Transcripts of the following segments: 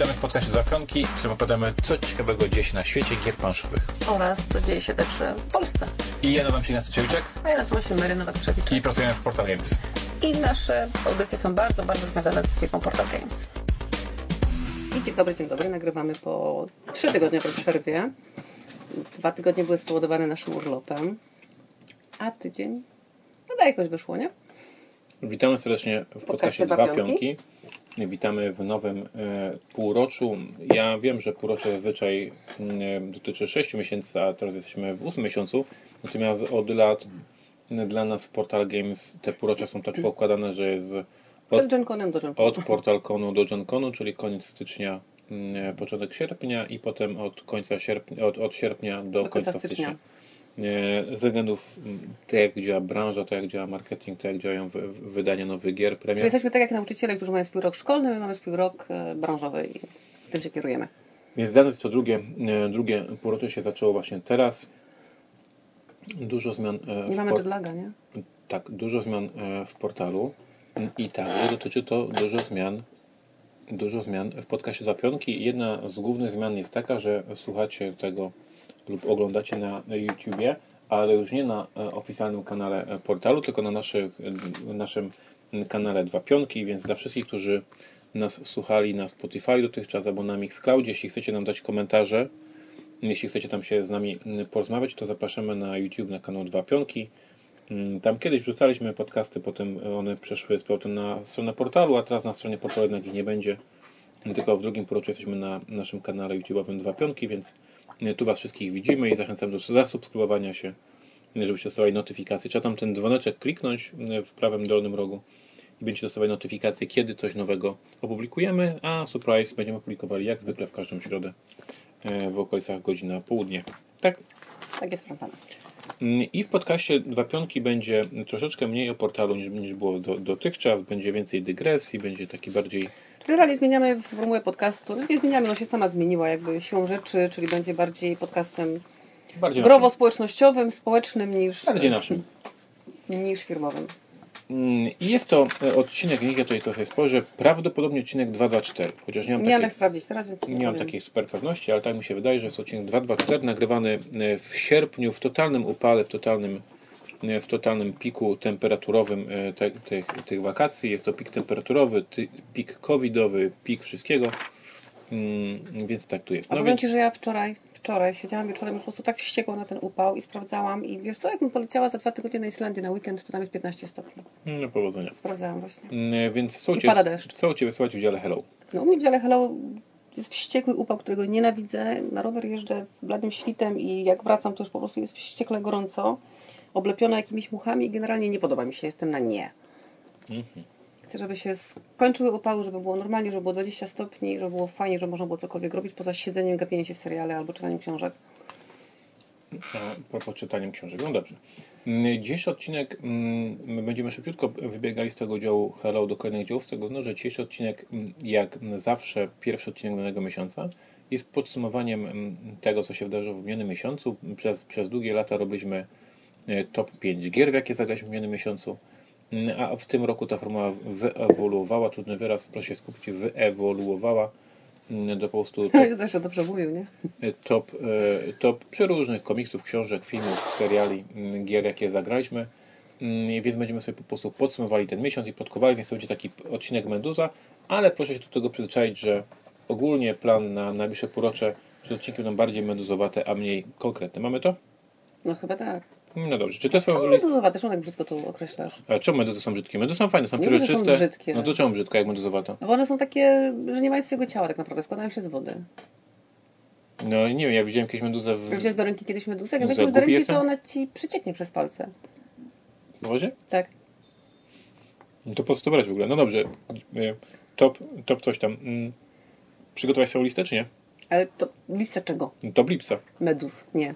Witamy w podcaście Dwa Pionki, w którym opowiadamy, co ciekawego dzieje się na świecie gier planszowych. Oraz co dzieje się także w Polsce. I ja nazywam się Ignacy Ciewiczek A ja nazywam się Mary Nowak-Trzewiczek. i pracujemy w Portal Games. I nasze audycje są bardzo, bardzo związane z firmą Portal Games. I dzień dobry, dzień dobry. Nagrywamy po trzy tygodniowej przerwie. Dwa tygodnie były spowodowane naszym urlopem. A tydzień? No da jakoś wyszło, nie? Witamy serdecznie w podcaście Dwa Dwa Pionki. Pionki. Witamy w nowym e, półroczu. Ja wiem, że półrocze zazwyczaj mm, dotyczy 6 miesięcy, a teraz jesteśmy w 8 miesiącu. Natomiast od lat dla nas w Portal Games te półrocze są tak poukładane, że jest od, od PortalConu do GenConu, czyli koniec stycznia, mm, początek sierpnia i potem od końca sierpnia, od, od sierpnia do, Do końca, końca stycznia. stycznia. Względów mm, tak jak działa branża, tak jak działa marketing, tak jak działają wy- wydania nowych gier, Czyli premier. jesteśmy tak jak nauczyciele, którzy mają swój rok szkolny, my mamy swój rok e, branżowy i tym się kierujemy. Więc dla nas to drugie, e, drugie półrocze się zaczęło właśnie teraz. Dużo zmian Nie mamy jetlaga, nie? tak, dużo zmian e, w portalu i także dotyczy to dużo zmian dużo zmian w podcaście Dwa Pionki. Jedna z głównych zmian jest taka, że słuchacie tego lub oglądacie na YouTubie, ale już nie na e, oficjalnym kanale e, portalu, tylko na naszych, e, naszym kanale Dwa Pionki, więc dla wszystkich, którzy nas słuchali na Spotify dotychczas albo na Mixcloudzie, jeśli chcecie nam dać komentarze, jeśli chcecie tam się z nami porozmawiać, to zapraszamy na YouTube na kanał Dwa Pionki. Mm, Tam kiedyś wrzucaliśmy podcasty, potem one przeszły z powrotem na stronę portalu, a teraz na stronie portalu jednak ich nie będzie. Tylko w drugim półroczu jesteśmy na naszym kanale YouTube'owym Dwa Pionki, więc tu Was wszystkich widzimy i zachęcam do zasubskrybowania się, żebyście dostawali notyfikacje. Trzeba tam ten dzwoneczek kliknąć w prawym dolnym rogu i będziecie dostawali notyfikacje, kiedy coś nowego opublikujemy, a surprise będziemy publikowali jak zwykle w każdą środę e, w okolicach godzina południe. Tak? Tak jest, proszę pana. Mm, I w podcaście Dwa Pionki będzie troszeczkę mniej o portalu niż, niż było do, dotychczas. Będzie więcej dygresji, będzie taki bardziej. Generalnie zmieniamy formułę podcastu. Nie zmieniamy, no się sama zmieniła jakby siłą rzeczy, czyli będzie bardziej podcastem bardziej growo-społecznościowym, społecznym niż. Bardziej naszym. niż firmowym. Mm, I jest to e, odcinek, niech ja tutaj trochę spojrzę, prawdopodobnie odcinek 224, chociaż nie mam Miałam jak takiej, sprawdzić teraz, więc nie mam powiem. takiej super pewności, ale tak mi się wydaje, że jest odcinek 224 nagrywany e, w sierpniu, w totalnym upale, w totalnym, w totalnym piku temperaturowym e, te, tych, tych wakacji. Jest to pik temperaturowy, ty, pik covidowy, pik wszystkiego. Mm, więc tak tu jest. A No powiem więc, Ci, że ja wczoraj, wczoraj siedziałam wieczorem już po prostu tak wściekła na ten upał i sprawdzałam i wiesz co, jakbym poleciała za dwa tygodnie na Islandię na weekend, to tam jest 15 stopni. no powodzenia. Sprawdzałam właśnie. Mm, Więc co u I Ciebie- pada deszcz. co u Ciebie słychać w dziale Hello? No u mnie w dziale Hello jest wściekły upał, którego nienawidzę. Na rower jeżdżę bladym świtem i jak wracam, to już po prostu jest wściekle gorąco. Oblepiona jakimiś muchami i generalnie nie podoba mi się. Jestem na nie. Mhm. Chcę, żeby się skończyły upały, żeby było normalnie, żeby było 20 stopni, żeby było fajnie, żeby można było cokolwiek robić poza siedzeniem, gapieniem się w seriale albo czytaniem książek. Propos czytaniem książek. No dobrze. Mm, Dzisiejszy odcinek, mm, my będziemy szybciutko wybiegali z tego działu Hello do kolejnych działów, z tego względu, że dzisiejszy odcinek, mm, jak zawsze pierwszy odcinek danego miesiąca, jest podsumowaniem tego, co się wydarzyło w minionym miesiącu. Przez, przez długie lata robiliśmy top 5 gier, w jakie zagraliśmy w minionym miesiącu. Mm, A w tym roku ta formuła wyewoluowała, trudny wyraz, proszę się skupić, wyewoluowała mm, do po prostu top, Zresztą dobrze mówił, nie? top, e, top przeróżnych komiksów, książek, filmów, seriali, mm, gier, jakie zagraliśmy. Więc będziemy sobie po prostu podsumowali ten miesiąc i podkowali, więc to będzie taki odcinek Meduza, ale proszę się do tego przyzwyczaić, że ogólnie plan na najbliższe półrocze, że odcinki będą bardziej meduzowate, a mniej konkretne. Mamy to? No chyba tak. No dobrze. Czy to Co są... meduzowa? Też tak brzydko to określasz. A czemu meduzy są brzydkie? Meduzy są fajne, są przejrzyste. brzydkie. No to czemu brzydko, jak meduzowata? No bo one są takie, że nie mają swojego ciała tak naprawdę, składają się z wody. No nie wiem, ja widziałem jakieś meduzę w... Wziąłeś do ręki kiedyś meduzę, jak weźmiesz do ręki, to jestem? ona ci przecieknie przez palce. w wozie? Tak. No to po co to brać w ogóle? No dobrze. E, Top, top coś tam. Mm. Przygotowałeś swoją listę, czy nie? Ale to listę czego? Top lipsa. Meduz. Nie.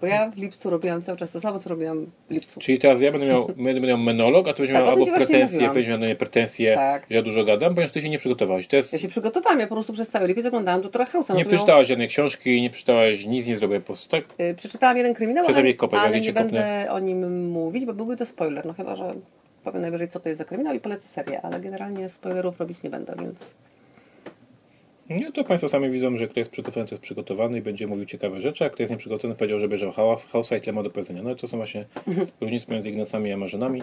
Bo ja w lipcu robiłam cały czas to samo, co robiłam w lipcu. Czyli teraz ja będę miał, będę miał monolog, a ty będziesz Tak, miał albo pretensje, będziesz miał na mnie pretensje, Tak. że ja dużo gadam, ponieważ ty się nie przygotowałeś. To jest, Ja się przygotowałam, ja po prostu przez cały lipiec oglądałam Doktora House'a. Nie miał- przeczytałaś żadnej książki, nie przeczytałaś, nic nie zrobię po prostu, tak? Y, Przeczytałam jeden kryminał, Przez ale, kopać, ale nie cię będę kopnę. o nim mówić, bo byłby to spoiler. No chyba, że powiem najwyżej, co to jest za kryminał i polecę serię, ale generalnie spoilerów robić nie będę, więc Nie, to Państwo sami widzą, że kto jest przygotowany, to jest przygotowany i będzie mówił ciekawe rzeczy, a kto jest nieprzygotowany, powiedział, że bierze hausa i tyle ma do powiedzenia. No i to są właśnie różnice między Ignacami a Marzynami.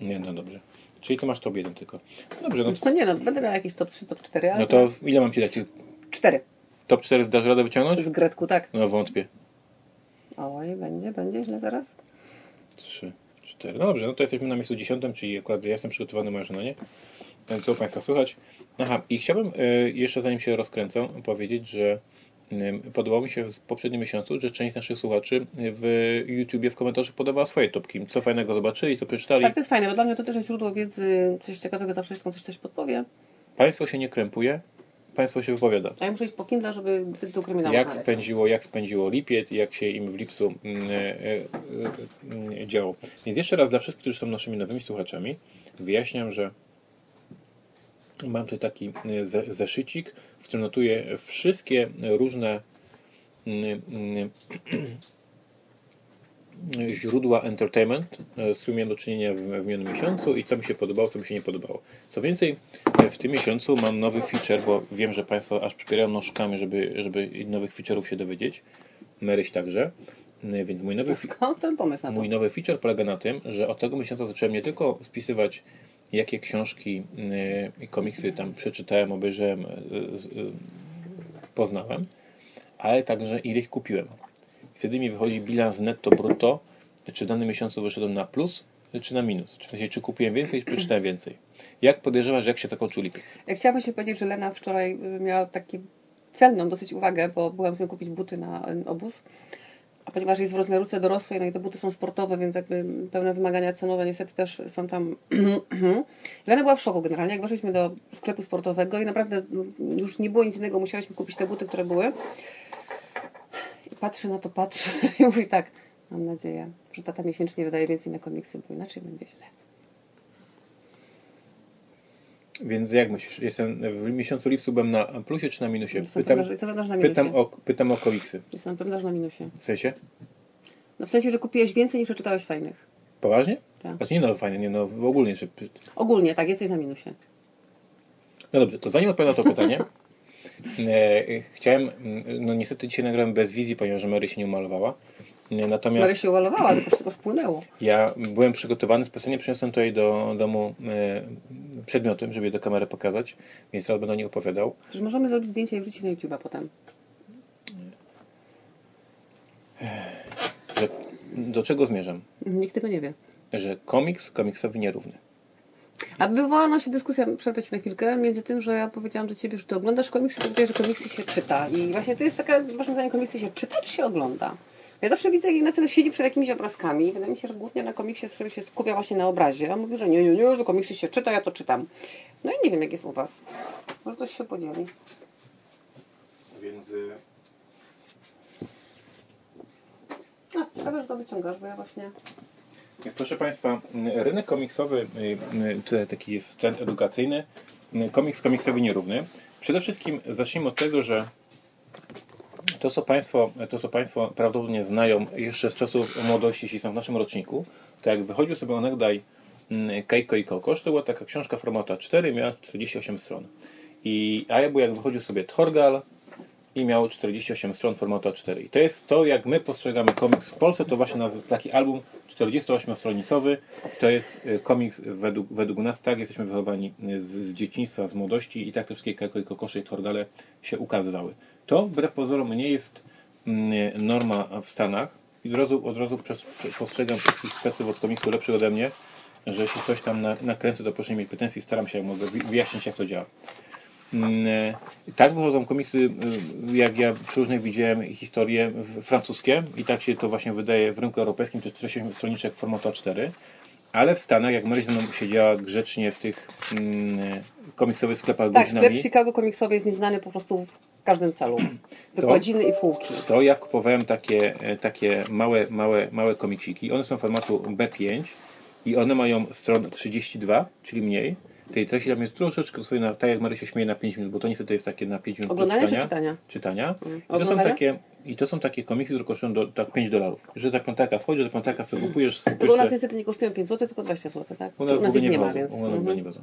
Nie, no dobrze. Czyli Ty masz top 1 tylko. Dobrze, no, No nie no, będę miała jakieś top 3, top 4, ale no to ile mam Ci dać? 4 Top 4 dasz radę wyciągnąć? z Gretku, tak. No wątpię. Oj, będzie, będzie źle zaraz. 3, 4. No dobrze, no to jesteśmy na miejscu 10, czyli akurat ja jestem przygotowany, Marzyna nie. Co Państwa słychać? Aha, i chciałbym e, jeszcze zanim się rozkręcę powiedzieć, że podobało mi się w poprzednim miesiącu, że część naszych słuchaczy w YouTubie w komentarzach podawała swoje topki. Co fajnego zobaczyli, co przeczytali. Tak, to jest fajne, bo dla mnie to też jest źródło wiedzy, coś ciekawego, zawsze ktoś coś, podpowie. Państwo się nie krępuje, Państwo się wypowiada. A ja muszę iść po Kindle, żeby tytuł kryminału Jak znaleźć. spędziło, jak spędziło lipiec i jak się im w lipcu e, e, e, działo. Więc jeszcze raz dla wszystkich, którzy są naszymi nowymi słuchaczami, wyjaśniam, że mam tutaj taki ze- zeszycik, w którym notuję wszystkie różne mm, mm, źródła entertainment, z którymi miałem do czynienia w, w minionym miesiącu i co mi się podobało, co mi się nie podobało. Co więcej, w tym miesiącu mam nowy feature, bo wiem, że Państwo aż przypierają nóżkami, żeby, żeby nowych feature'ów się dowiedzieć. Maryś także. Więc mój nowy, Skąd ten pomysł na to? mój nowy feature polega na tym, że od tego miesiąca zacząłem nie tylko spisywać, jakie książki e, i komiksy tam przeczytałem, obejrzałem, z- e, poznałem, ale także ile ich kupiłem. Wtedy mi wychodzi bilans netto brutto, czy w danym miesiącu wyszedłem na plus, czy na minus. Czy w sensie, czy kupiłem więcej, czy przeczytałem więcej. Jak podejrzewasz, jak się zakończył lipiec? Ja chciałabym się powiedzieć, że Lena wczoraj y, miała taki celną dosyć uwagę, bo byłam z nią kupić buty na y, obóz. A ponieważ jest w rozmiarówce dorosłej, no i te buty są sportowe, więc jakby pełne wymagania cenowe niestety też są tam. Lena była w szoku generalnie, jak weszliśmy do sklepu sportowego i naprawdę już nie było nic innego, musiałyśmy kupić te buty, które były. I patrzy na to, patrzy i mówi tak, mam nadzieję, że tata miesięcznie wydaje więcej na komiksy, bo inaczej będzie źle. Więc jak myślisz, jestem w miesiącu lipcu byłem na plusie czy na minusie? Jestem Pytam, pewna, jestem pewna, na minusie. pytam, o, pytam o komiksy. Jestem pewna, że na minusie. W sensie? No w sensie, że kupiłeś więcej niż przeczytałeś fajnych. Poważnie? Tak. Znaczy nie no, fajnie, nie no, w ogóle, że... Ogólnie, tak, jesteś na minusie. No dobrze, to zanim odpowiem na to pytanie, e, chciałem, mm, no niestety dzisiaj nagrałem bez wizji, ponieważ Mary się nie umalowała. E, Natomiast Maria się uwalowała, tylko wszystko spłynęło. ja byłem przygotowany, specjalnie przyniosłem tutaj do domu e, przedmioty, żeby je do kamery pokazać, więc teraz będę o nich opowiadał. Przecież możemy zrobić zdjęcie i wrzucić na YouTube'a potem. Że, do czego zmierzam? Nikt tego nie wie. Że komiks komiksowi nierówny. A wywołała nam się dyskusja, przerwę ci na chwilkę, między tym, że ja powiedziałam do ciebie, że ty oglądasz komiksy, powiedziałeś, że komiksy się czyta. I właśnie to jest taka, waszym zdaniem, komiksy się czyta, czy się ogląda? Ja zawsze widzę, jak Ignacy siedzi przed jakimiś obrazkami i wydaje mi się, że głównie na komiksie sobie się skupia właśnie na obrazie. A on mówi, że nie, nie, nie, że komiksy się czyta, ja to czytam. No i nie wiem, jak jest u was. Może ktoś się podzieli. Więc... A, ciekawe, że to wyciągasz, bo ja właśnie... Więc proszę Państwa, rynek komiksowy, y, y, tutaj taki jest trend edukacyjny, y, komiks komiksowi nierówny. Przede wszystkim zacznijmy od tego, że to co, Państwo, to, co Państwo prawdopodobnie znają jeszcze z czasów młodości, jeśli są w naszym roczniku, to jak wychodził sobie onegdaj mm, Keiko i Kokosz, to była taka książka formatu A4, miała 48 stron. I, a ja był jak wychodził sobie Thorgal i miał 48 stron formatu A4. I to jest to, jak my postrzegamy komiks w Polsce, to właśnie nazywa taki album 48-stronicowy. To jest y, komiks według, według nas, tak jesteśmy wychowani y, z, z dzieciństwa, z młodości i tak te wszystkie Keiko i Kokosze i Thorgale się ukazywały. To wbrew pozorom nie jest mm, norma w Stanach i od razu, od razu postrzegam wszystkich speców od komiksu lepszych ode mnie, że jeśli coś tam na, nakręcę, to proszę nie mieć pretensji, staram się jak mogę wy- wyjaśnić jak to działa. Mm, e, Tak wychodzą komiksy, y, jak ja przy różnych widziałem historie francuskie i tak się to właśnie wydaje w rynku europejskim, to jest 48 stroniczek formatu A4, ale w Stanach, jak Maryś ze siedziała grzecznie w tych mm, komiksowych sklepach Tak, sklep godzinami, Chicago komiksowy jest nieznany po prostu w każdym celu. Wykładziny i półki. to ja kupowałem takie, e, takie małe, małe, małe komiksiki. One są formatu B5 i one mają stron 32, czyli mniej. Tej treści tam jest troszeczkę na, tak jak Mary się śmieje, na 5 minut, bo to niestety jest takie na 5 minut Oglądania czytania. czytania? czytania. Mm. I, to są Oglądania? takie, I to są takie komiksy, które kosztują do, tak 5 dolarów. Że za piątaka wchodzi, za piątaka sobie kupujesz, Tylko u kupujesz nas te- niestety nie kosztują 5 zł, tylko 20 zł, tak? u nas, u nas ich nie ma, wodzą, więc... U nas mhm. nie wodzą.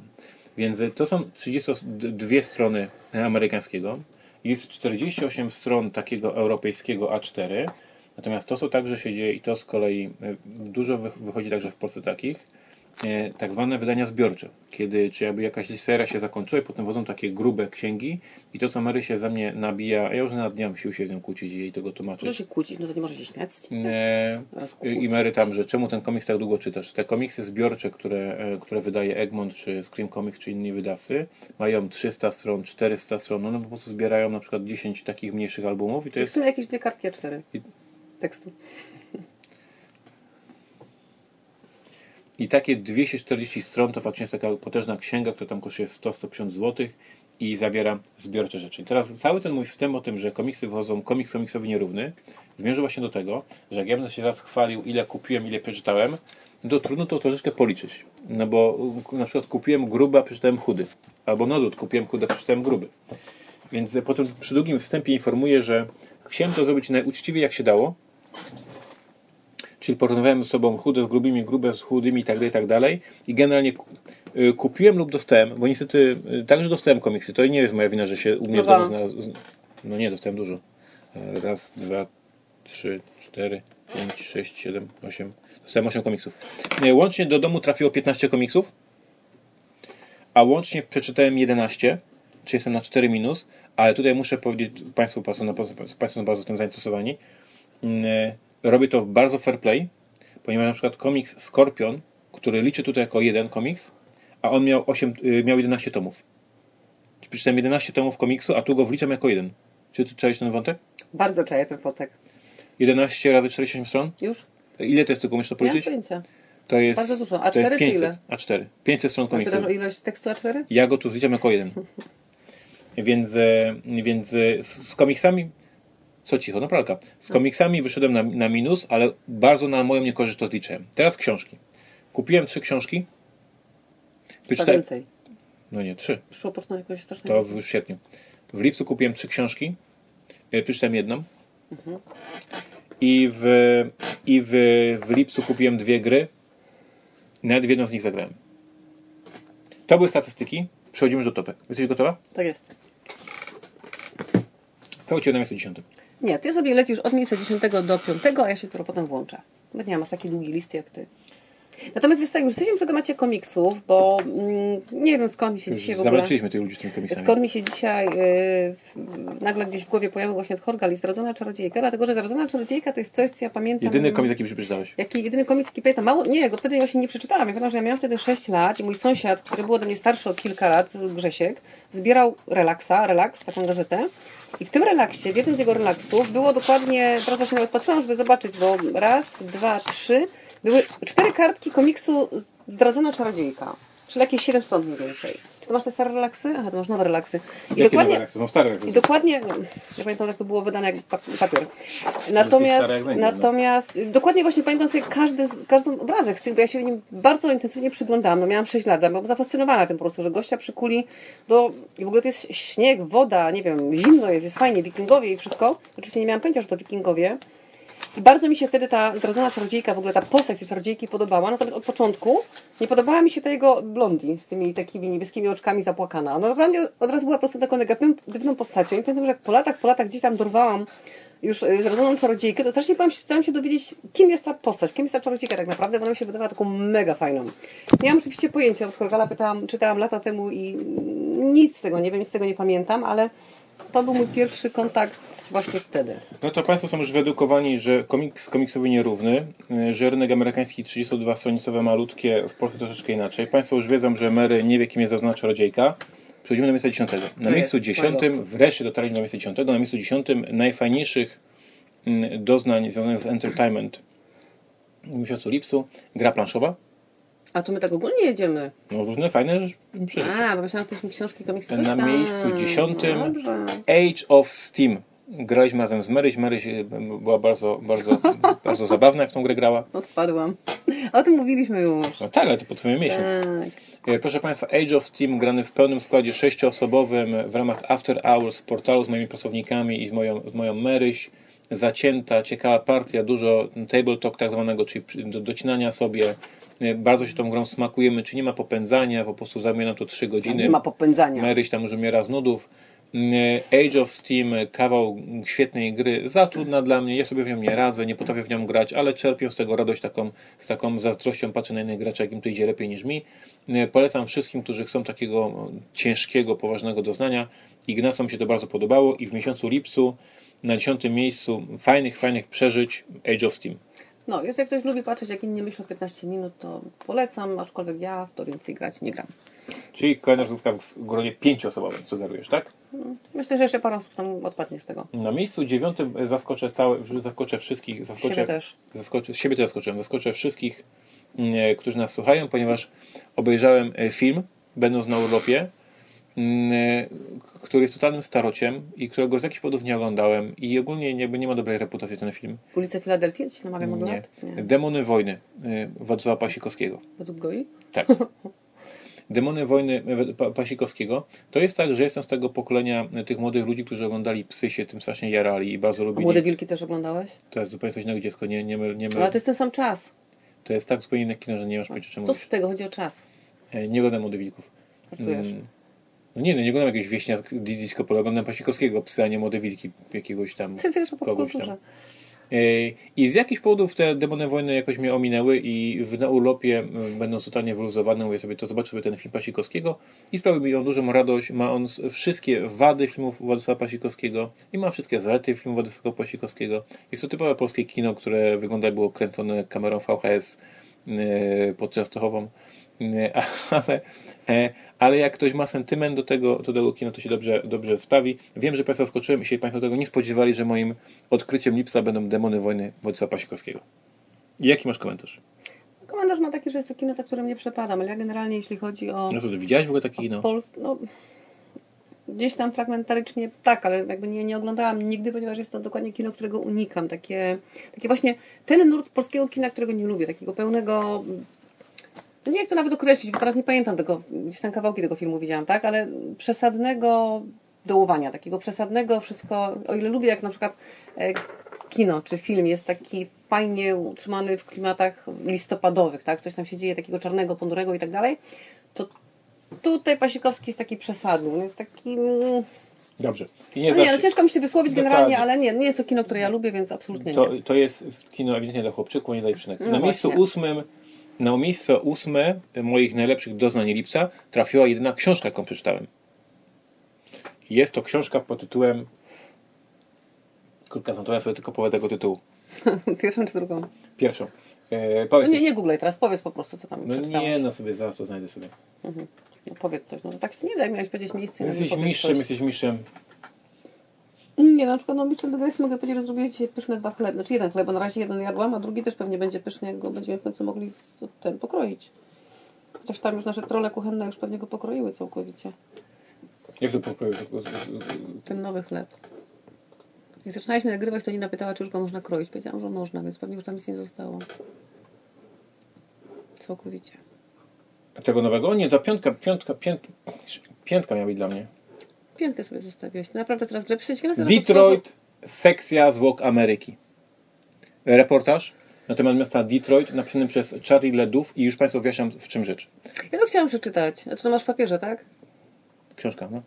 Więc to są 32 strony amerykańskiego, jest 48 stron takiego europejskiego A4, natomiast to, co także się dzieje i to z kolei e, dużo wychodzi także w Polsce takich, tak zwane wydania zbiorcze, kiedy czy jakby jakaś seria się zakończyła i potem wodzą takie grube księgi i to co Mary się za mnie nabija, ja już na dnia sił się z nią kłócić i jej tego tłumaczyć. No się kłócić, no to nie może się śmiać e, I Mary tam, że czemu ten komiks tak długo czytasz? Te komiksy zbiorcze, które, e, które wydaje Egmont, czy Scream Comics, czy inni wydawcy, mają 300 stron, 400 stron, one po prostu zbierają na przykład 10 takich mniejszych albumów i to, to jest... są jakieś dwie kartki A4 I... tekstu. I takie 240 stron to faktycznie jest taka potężna księga, która tam kosztuje 100-150 zł i zawiera zbiorcze rzeczy. I teraz cały ten mój wstęp o tym, że komiksy wychodzą, komiks komiksowy nierówny, zmierzył właśnie do tego, że jak ja będę się raz chwalił, ile kupiłem, ile przeczytałem, to trudno to troszeczkę policzyć. No bo na przykład kupiłem gruby, a przeczytałem chudy. Albo na odwrót, kupiłem chudy, a przeczytałem gruby. Więc potem przy długim wstępie informuję, że chciałem to zrobić najuczciwiej jak się dało, czyli porównywałem ze sobą chude z grubymi, grube z chudymi itd., tak itd. Tak I generalnie y, kupiłem lub dostałem, bo niestety y, także dostałem komiksy, to nie jest moja wina, że się u mnie w domu znalazł. No nie, dostałem dużo. E, raz, dwa, trzy, cztery, pięć, sześć, siedem, osiem. Dostałem osiem komiksów. E, łącznie do domu trafiło 15 komiksów, a łącznie przeczytałem 11, czyli jestem na 4 minus, ale tutaj muszę powiedzieć, Państwu, Państwo są bardzo tym zainteresowani, mm, e, robię to w bardzo fair play, ponieważ na przykład komiks Skorpion, który liczy tutaj jako jeden komiks, a on miał, 8, y, miał 11 tomów. Przeczytałem 11 tomów komiksu, a tu go wliczam jako jeden. Czy ty czujesz ten wątek? Bardzo czaję ten wątek. 11 razy 48 stron? Już. Ile to jest tylko, musisz to policzyć? Nie mam To jest, Bardzo dużo. A4 to jest 500, czy ile? A4. 500 stron komiksu. A o ilość tekstu A4? Ja go tu wliczam jako jeden. więc, e, więc e, z komiksami co cicho, no pralka. Z komiksami wyszedłem na, na minus, ale bardzo na moją niekorzyść to zliczyłem. Teraz książki. Kupiłem trzy książki. Wyczytałem... więcej. No nie, trzy. Szło po prostu jakoś strasznie. To w świetnie. W lipcu kupiłem trzy książki. E, przeczytałem jedną. Mhm. I, w, i w, w lipcu kupiłem dwie gry. Nawet w jedną z nich zagrałem. To były statystyki. Przechodzimy do topek. Jesteś gotowa? Tak jest. Cały ci na miejscu dziesiątym. Nie, ty sobie lecisz od miejsca 10 do 5, a ja się dopiero potem włączę. Bo nie mam taki długi list jak ty. Natomiast wiesz co, już jesteśmy przy temacie komiksów, bo mm, nie wiem skąd mi się już dzisiaj w ogóle... Zamęczyliśmy tych ludzi z tymi komiksami. Skąd mi się dzisiaj y, nagle gdzieś w głowie pojawił właśnie Horgal i Zdradzona Czarodziejka, dlatego że Zdradzona Czarodziejka to jest coś, co ja pamiętam... Jedyny komiks, jaki przeczytałeś? Jaki jedyny komiks, jaki pamiętam. Mało, nie, go wtedy ja się nie przeczytałam. Ja pamiętam, że ja miałam wtedy 6 lat i mój sąsiad, który był ode mnie starszy o kilka lat, Grzesiek, zbierał relaksa, relaks, taką gazetę i w tym relaksie, w jednym z jego relaksów było dokładnie, teraz właśnie nawet patrzyłam, żeby zobaczyć, bo raz, dwa, trzy, były cztery kartki komiksu Zdradzona Czarodziejka. Czyli jakieś 7 stron mniej więcej. Czy to masz te stare relaksy? Aha, to masz nowe relaksy. I Jakie dokładnie, relaksy? Są stare I dokładnie, nie pamiętam jak to było wydane jak papier. Natomiast, jak natomiast dokładnie właśnie pamiętam sobie każdy, każdy obrazek z tym, bo ja się nim bardzo intensywnie przyglądałam. No miałam 6 lat, byłam zafascynowana tym po prostu, że gościa przykuli do, i w ogóle to jest śnieg, woda, nie wiem, zimno jest, jest fajnie, wikingowie i wszystko. Oczywiście nie miałam pojęcia, że to wikingowie. I bardzo mi się wtedy ta zdradzona czarodziejka, w ogóle ta postać tej czarodziejki podobała, natomiast od początku nie podobała mi się ta jego blondi z tymi takimi niebieskimi oczkami zapłakana. Ona dla mnie od razu była po prostu taką negatywną postacią i pamiętam, że jak po latach, po latach gdzieś tam dorwałam już y, zradzoną czarodziejkę, to strasznie starałam się dowiedzieć, kim jest ta postać, kim jest ta czarodziejka tak naprawdę, bo ona mi się wydawała taką mega fajną. Nie mam oczywiście pojęcia, od Horgala pytałam, czytałam lata temu i nic z tego nie wiem, nic z tego nie pamiętam, ale to był mój pierwszy kontakt właśnie wtedy. No to Państwo są już wyedukowani, że komiks komiksowy nierówny, że rynek amerykański 32-stronicowe malutkie, w Polsce troszeczkę inaczej. Państwo już wiedzą, że Mary nie wie, kim jest zaznacza czarodziejka. Przechodzimy do miejsca dziesiątego. Na miejscu dziesiątym, wreszcie dotarliśmy do miejsca dziesiątego, na miejscu dziesiątym najfajniejszych mm, doznań związanych z entertainment w miesiącu lipcu gra planszowa. A tu my tak ogólnie jedziemy. No różne fajne rzeczy. A, bo myślałam, że to są książki, komiksy. Na miejscu dziesiątym Age of Steam. Graliśmy razem z Maryś. Maryś e, była bardzo, bardzo, bardzo zabawna, jak w tą grę grała. Odpadłam. O tym mówiliśmy już. No tak, ale to po twoim miesiąc. Tak. E, proszę Państwa, Age of Steam grany w pełnym składzie sześcioosobowym w ramach After Hours w portalu z moimi pracownikami i z moją, z moją Maryś. Zacięta, ciekawa partia, dużo table talk tak zwanego, czyli docinania sobie. E, Bardzo się tą grą smakujemy, czy nie ma popędzania, po prostu zajmuje nam to 3 godziny. Nie ma popędzania. Maryś tam już umiera z nudów. Mm, Age of Steam, kawał świetnej gry, za trudna dla mnie, ja sobie w nią nie radzę, nie potrafię w nią grać, ale czerpię z tego radość taką, z taką zazdrością, patrzę na innych graczy, jak im to idzie lepiej niż mi. Polecam wszystkim, którzy chcą takiego ciężkiego, poważnego doznania. Ignacom się to bardzo podobało i w miesiącu lipcu na dziesiątym miejscu fajnych, fajnych przeżyć Age of Steam. No, jak ktoś lubi patrzeć, jak inni myślą 15 minut, to polecam, aczkolwiek ja w to więcej grać nie gram. Czyli kolejna rozgrywka w gronie pięcioosobowym, sugerujesz, tak? Myślę, że jeszcze parę osób tam odpadnie z tego. Na miejscu dziewiątym zaskoczę całe, zaskoczę wszystkich, zaskoczę, Siebie też. zaskoczę, siebie też zaskoczyłem, zaskoczę wszystkich, mm, którzy nas słuchają, ponieważ obejrzałem e, film, będąc na urlopie, mm, e, który jest totalnym starociem i którego z jakichś powodów nie oglądałem i ogólnie jakby nie ma dobrej reputacji ten film. Ulice Filadelfii? Ci namawiam od Nie. Nie. Demony wojny e, Władysława Pasikowskiego. Według Goi? Tak. Demony wojny e, Pa- Pasikowskiego. To jest tak, że jestem z tego pokolenia e, tych młodych ludzi, którzy oglądali Psy, się tym strasznie jarali i bardzo A lubili. Młode Wilki też oglądałeś? To jest zupełnie coś innego dziecko, nie, nie, myl, nie myl. Ale to jest ten sam czas. To jest tak zupełnie inne kino, że nie masz pojęcia czemu Co mówisz. z tego? Chodzi o czas. E, Nie oglądam Młodych Wilków. Żartujesz. Mm. No nie, no nie oglądam jakiegoś wieśnia disco polo, oglądam Pasikowskiego, psy, a nie Młode Wilki jakiegoś tam. Ty wiesz o kogoś tam. E, I z jakichś powodów te demony wojny jakoś mnie ominęły i w, na urlopie, będąc totalnie wyluzowany, mówię sobie, to zobaczę sobie ten film Pasikowskiego i sprawił mi on dużą radość. Ma on wszystkie wady filmów Władysława Pasikowskiego i ma wszystkie zalety filmów Władysława Pasikowskiego. Jest to typowe polskie kino, które wygląda było kręcone kamerą VHS pod Częstochową. E, Ale, e, ale jak ktoś ma sentyment do tego, do tego kina, to się dobrze, dobrze sprawi. Wiem, że Państwa zaskoczyłem i się Państwo tego nie spodziewali, że moim odkryciem lipca będą demony wojny Władysława Pasikowskiego. Jaki masz komentarz? Komentarz ma taki, że jest to kino, za którym nie przepadam, ale ja generalnie, jeśli chodzi o... No co, ty widziałeś w ogóle takie kino? Pols- no, gdzieś tam fragmentarycznie tak, ale jakby nie, nie oglądałam nigdy, ponieważ jest to dokładnie kino, którego unikam. Takie, takie właśnie ten nurt polskiego kina, którego nie lubię, takiego pełnego. no Nie wiem, jak to nawet określić, bo teraz nie pamiętam tego, gdzieś tam kawałki tego filmu widziałam, tak, ale przesadnego dołowania, takiego przesadnego wszystko, o ile lubię jak na przykład e, kino czy film jest taki fajnie utrzymany w klimatach listopadowych, tak, coś tam się dzieje takiego czarnego, ponurego i tak dalej, to tutaj Pasikowski jest taki przesadny, on jest taki... mm, Dobrze. I No nie, no ciężko mi się wysłowić Dokładnie. generalnie, ale nie, nie jest to kino, które ja lubię, więc absolutnie to, nie. to jest kino ewidentnie dla chłopczyków, nie dla dziewczynek. No na miejscu ósmym na miejsce ósme moich najlepszych doznań lipca trafiła jedyna książka, jaką przeczytałem. Jest to książka pod tytułem to ja sobie tylko powiem tego tytułu. Pierwszą czy drugą? Pierwszą. E, No nie, nie googlej teraz, powiedz po prostu, co tam No przeczytałeś. nie, no sobie zaraz to znajdę sobie. Mhm. No powiedz coś, no to tak się nie daj, miałeś powiedzieć miejsce. no nie Jesteś powiedz mistrzem, coś. jesteś mistrzem. Nie, na przykład no mistrzem do Grecji mogę powiedzieć, że zrobię dzisiaj pyszne dwa chleby. Znaczy jeden chleb, bo na razie jeden jadłam, a drugi też pewnie będzie pyszny, jak go będziemy w końcu mogli z, ten pokroić. Chociaż tam już nasze trole kuchenne już pewnie go pokroiły całkowicie. Jak to pokroił? Ten nowy chleb. Jak zaczynaliśmy nagrywać, to Nina pytała, czy już go można kroić. Powiedziałam, że można, więc pewnie już tam nic nie zostało. Całkowicie. Tego nowego? Nie, ta piątka, piątka, pięt, piętka miała być dla mnie. Piętkę sobie zostawiłeś. Naprawdę teraz grzebszeć. Detroit, sekcja zwłok Ameryki. Reportaż na temat miasta Detroit napisany przez Charlie Ledów i już Państwu wyjaśniam w czym rzecz. Ja to chciałam przeczytać. Znaczy to masz w papierze, tak? Książka, no.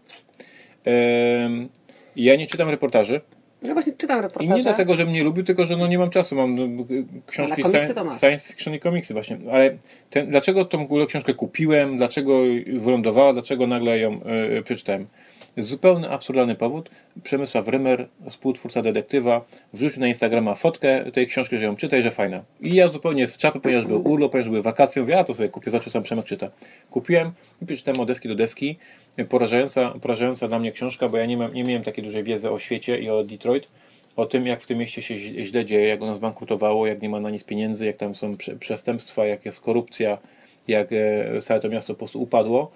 Ehm, ja nie czytam reportaży Ja właśnie czytam i reportaże. nie dlatego, że mnie lubił, tylko że no nie mam czasu. Mam no, książki A na komiksy sci- to masz. science fiction i komiksy właśnie. Ale ten, dlaczego tą w ogóle książkę kupiłem, dlaczego wylądowała, dlaczego nagle ją e, przeczytałem? Zupełny absurdalny powód. Przemysław Rymer, współtwórca detektywa, wrzucił na Instagrama fotkę tej książki, że ją czyta i że fajna. I ja zupełnie z czapy, ponieważ był urlop, ponieważ były wakacje, mówię, a to sobie kupię, zobaczę, co tam czyta. Kupiłem i przeczytałem od deski do deski. Porażająca, porażająca dla mnie książka, bo ja nie, mam, nie miałem takiej dużej wiedzy o świecie i o Detroit, o tym, jak w tym mieście się źle- dzieje, jak ono zbankrutowało, jak nie ma na nic pieniędzy, jak tam są prze- przestępstwa, jak jest korupcja, jak e, całe to miasto po prostu upadło.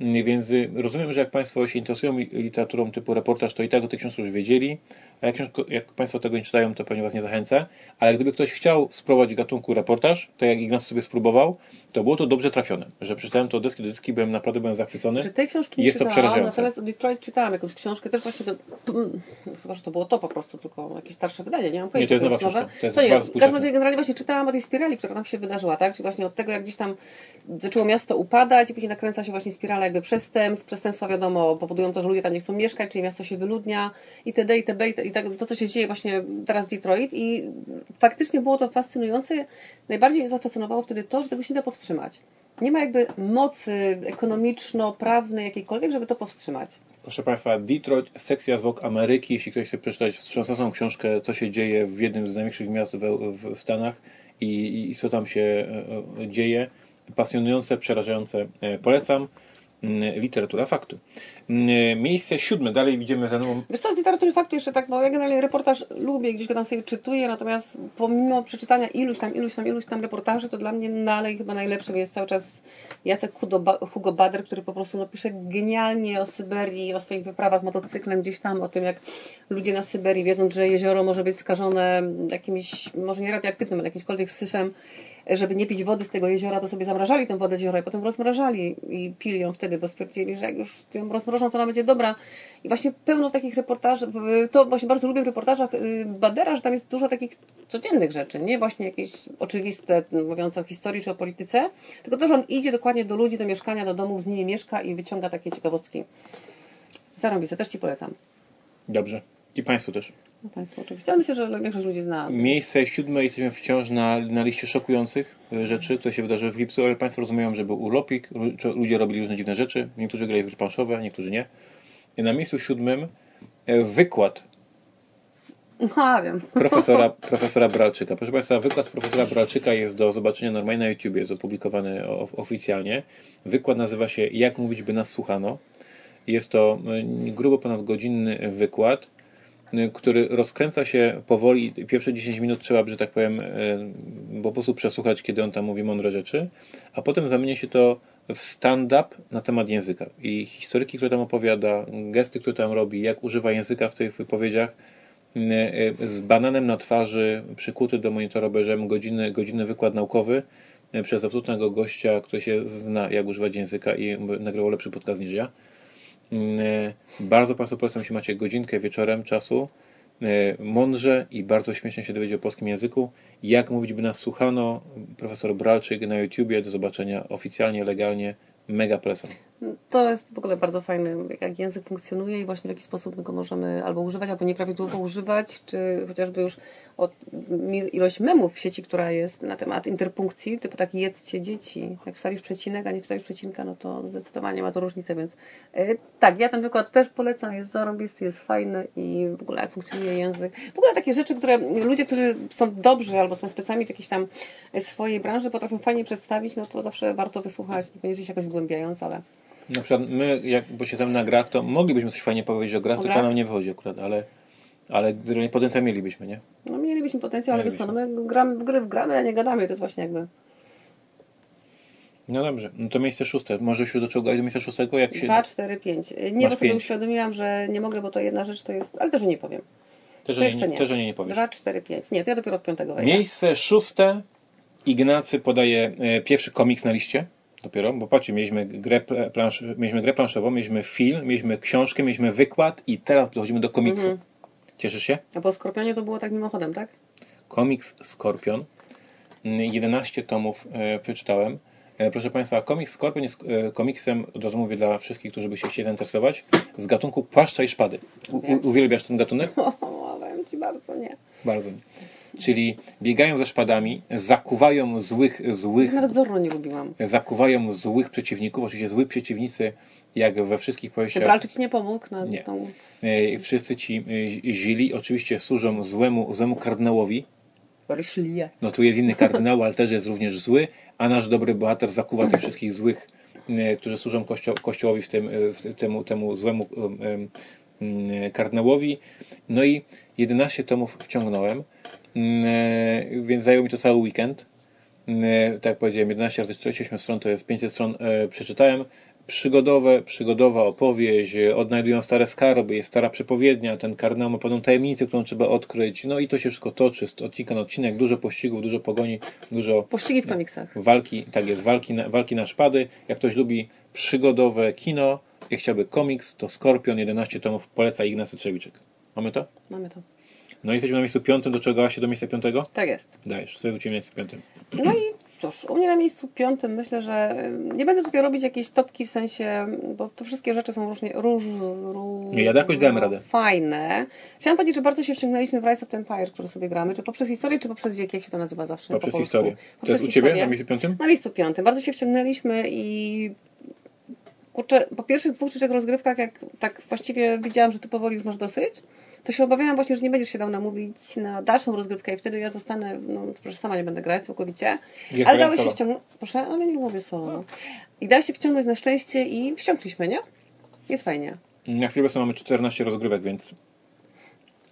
Więc y, rozumiem, że jak Państwo się interesują li- literaturą typu reportaż, to i tak o tej książce już wiedzieli. A jak, jak Państwo tego nie czytają, to pewnie Was nie zachęcę, ale gdyby ktoś chciał spróbować gatunku reportaż, tak jak Ignacy sobie spróbował, to było to dobrze trafione, że przeczytałem to deski do deski, byłem naprawdę byłem zachwycony. Czy tej książki nie Jest to czytałam, przerażające. natomiast Detroit czytałam jakąś książkę, też właśnie to, to, chyba, że to było to po prostu, tylko jakieś starsze wydanie, nie mam pojęcia. to jest nowa książka, to jest to nie, bardzo w każdym razie generalnie właśnie czytałam o tej spirali, która tam się wydarzyła, tak? Czyli właśnie od tego, jak gdzieś tam zaczęło miasto upadać i później nakręca się właśnie spirala jakby przestępstw. Przestępstwa wiadomo powodują to, że ludzie tam nie chcą mieszkać, czyli miasto się wyludnia itd., itd. i i tak, to, co się dzieje właśnie teraz Detroit i faktycznie było to fascynujące. Najbardziej mnie zafascynowało wtedy to, że tego się nie da powstrzymać. Nie ma jakby mocy ekonomiczno-prawnej jakiejkolwiek, żeby to powstrzymać. Proszę Państwa, Detroit, sekcja zwłok Ameryki. Jeśli ktoś chce przeczytać wstrząsającą książkę, co się dzieje w jednym z największych miast w, w, w Stanach i, i, i co tam się e, e, dzieje, pasjonujące, przerażające, e, polecam. Mm, Literatura faktu. Mm, Miejsce siódme, dalej widzimy nową. Wiesz co, z literatury faktu jeszcze tak, bo ja generalnie reportaż lubię, gdzieś go tam sobie czytuję, natomiast pomimo przeczytania iluś tam, iluś tam, iluś tam reportaży, to dla mnie dalej chyba najlepszym jest cały czas Jacek Hugo, Ba- Hugo Bader, który po prostu no, pisze genialnie o Syberii, o swoich wyprawach motocyklem gdzieś tam, o tym jak ludzie na Syberii, wiedząc, że jezioro może być skażone jakimś, może nie radioaktywnym, ale jakimśkolwiek syfem, żeby nie pić wody z tego jeziora, to sobie zamrażali tę wodę z jeziora i potem rozmrażali i pili ją wtedy, bo stwierdzili, że jak już ją rozmrożą, to ona będzie dobra. I właśnie pełno takich reportaży, to właśnie bardzo lubię w reportażach y, Badera, że tam jest dużo takich codziennych rzeczy, nie właśnie jakieś oczywiste, mówiące o historii czy o polityce, tylko to, że on idzie dokładnie do ludzi, do mieszkania, do domów, z nimi mieszka i wyciąga takie ciekawostki. Zarąbiste, też Ci polecam. Dobrze. I Państwu też. No Państwu oczywiście, ale myślę, że większość ludzi zna. Miejsce siódme, jesteśmy wciąż na, na liście szokujących e, rzeczy, które się wydarzyły w lipcu, ale Państwo rozumieją, że był urlopik, ludzie robili różne dziwne rzeczy, niektórzy grali w planszowe, niektórzy nie. I na miejscu siódmym e, wykład A, wiem. profesora, profesora Bralczyka. Proszę Państwa, wykład profesora Bralczyka jest do zobaczenia normalnie na YouTube, jest opublikowany oficjalnie. Wykład nazywa się Jak mówić, by nas słuchano. Jest to grubo ponad godzinny wykład, który rozkręca się powoli. Pierwsze 10 minut trzeba, że tak powiem, y, po prostu przesłuchać, kiedy on tam mówi mądre rzeczy, a potem zamienia się to w stand-up na temat języka. I historyki, które tam opowiada, gesty, które tam robi, jak używa języka w tych wypowiedziach, y, y, z bananem na twarzy, przykuty do monitora obejrzałem godziny, godzinny wykład naukowy y, przez absolutnego gościa, który się zna, jak używać języka i nagrywał lepszy podcast niż ja. Mm, Bardzo Państwu polecam, jeśli macie godzinkę wieczorem czasu, e, mądrze i bardzo śmiesznie się dowiedzieć o polskim języku. Jak mówić, by nas słuchano? Profesor Bralczyk na YouTubie, do zobaczenia oficjalnie, legalnie. Mega polecam. To jest w ogóle bardzo fajne, jak język funkcjonuje i właśnie w jaki sposób go możemy albo używać, albo nieprawidłowo używać, czy chociażby już od ilość memów w sieci, która jest na temat interpunkcji, typu taki jedzcie dzieci. Jak wstawisz przecinek, a nie wstawisz przecinka, no to zdecydowanie ma to różnicę, więc e, tak, ja ten wykład też polecam, jest zarąbisty, jest fajny i w ogóle jak funkcjonuje język. W ogóle takie rzeczy, które ludzie, którzy są dobrzy albo są specami w jakiejś tam swojej branży, potrafią fajnie przedstawić, no to zawsze warto wysłuchać, niekoniecznie się jakoś wgłębiając, ale Na przykład my, jak bo siedzimy na grach, to moglibyśmy coś fajnie powiedzieć o grach, O tylko grach? nam nie wychodzi akurat, ale, ale potencjał mielibyśmy, nie? No mielibyśmy potencjał, ale wiesz co, no my gramy, w gry gramy, a nie gadamy, to jest właśnie jakby No dobrze, no to miejsce szóste. Może się do czego do miejsca szóstego, jak się... 2, 4, 5. Nie, bo sobie uświadomiłam, że nie mogę, bo to jedna rzecz to jest, ale też nie powiem. Też To jeszcze nie, nie. też nie nie powiesz. 2, 4, 5. Nie, to ja dopiero od piątego wejdę. Miejsce szóste. Ignacy podaje e, pierwszy komiks na liście. Dopiero, bo patrzcie, mieliśmy grę, pl- plansz, mieliśmy grę planszową, mieliśmy film, mieliśmy książkę, mieliśmy wykład i teraz dochodzimy do komiksu. Mhm. Cieszysz się? A po Skorpionie to było tak mimochodem, tak? Komiks Skorpion. Mm, 11 tomów e, przeczytałem. E, proszę Państwa, komiks Skorpion jest e, komiksem, od razu mówię dla wszystkich, którzy by się chcieli zainteresować, z gatunku płaszcza i szpady. U, u, uwielbiasz ten gatunek? O, powiem Ci bardzo nie. Bardzo. Czyli biegają ze szpadami, zakuwają złych, złych Nawet Zorro nie lubiłam. zakuwają złych przeciwników. Oczywiście zły przeciwnicy, jak we wszystkich powieściach, Bralczyk Ci nie pomógł na Nie. tą... e, wszyscy ci e, źli oczywiście służą złemu, złemu kardynałowi. Ryszlie. No tu jest inny kardynał, ale też jest również zły, a nasz dobry bohater zakuwa tych wszystkich złych, e, którzy służą kościo kościołowi w tym, e, w temu, temu złemu em, em, mm, kardynałowi. No i 11 tomów wciągnąłem, e, więc zajął mi to cały weekend. E, Tak jak powiedziałem, 11 razy 48 stron to jest 500 stron e, przeczytałem. przygodowe, przygodowa opowieść, odnajdują stare skarby, jest stara przepowiednia, ten kardynał ma pewną tajemnicę, którą trzeba odkryć, no i to się wszystko toczy, z odcinka na odcinek, dużo pościgów, dużo pogoni, dużo... Pościgi w komiksach. Walki, tak jest, walki na, walki na szpady. Jak ktoś lubi przygodowe kino i chciałby komiks, to Skorpion, 11 tomów, poleca Ignacy Trzewiczek. Mamy to? Mamy to. No i jesteśmy na miejscu piątym, do czego się do miejsca piątego? Tak jest. Dajesz, sobie wrócimy na miejscu piątym. No i cóż, u mnie na miejscu piątym myślę, że nie będę tutaj robić jakiejś topki w sensie, bo to wszystkie rzeczy są różnie, róż, róż, Nie, ja jakoś dałem radę. fajne. Chciałam powiedzieć, że bardzo się wciągnęliśmy w Rise of the Empire, który sobie gramy, czy poprzez historię, czy poprzez wiek, jak się to nazywa zawsze Poprzez po historię. To Poprzez jest u Ciebie historię. na miejscu piątym? Na miejscu piątym. Bardzo się wciągnęliśmy i kurczę, po pierwszych dwóch czy trzech rozgrywkach, jak tak właściwie widziałam, że tu powoli już masz dosyć, to się obawiałam właśnie, że nie będziesz się dał namówić na dalszą rozgrywkę i wtedy ja zostanę, no że sama nie będę grać całkowicie. Jest ale dałeś się wciągnąć, proszę, ale nie lubię solo. I dałeś się wciągnąć na szczęście i wciągnęliśmy, nie? Jest fajnie. Na chwilę obecną mamy 14 rozgrywek, więc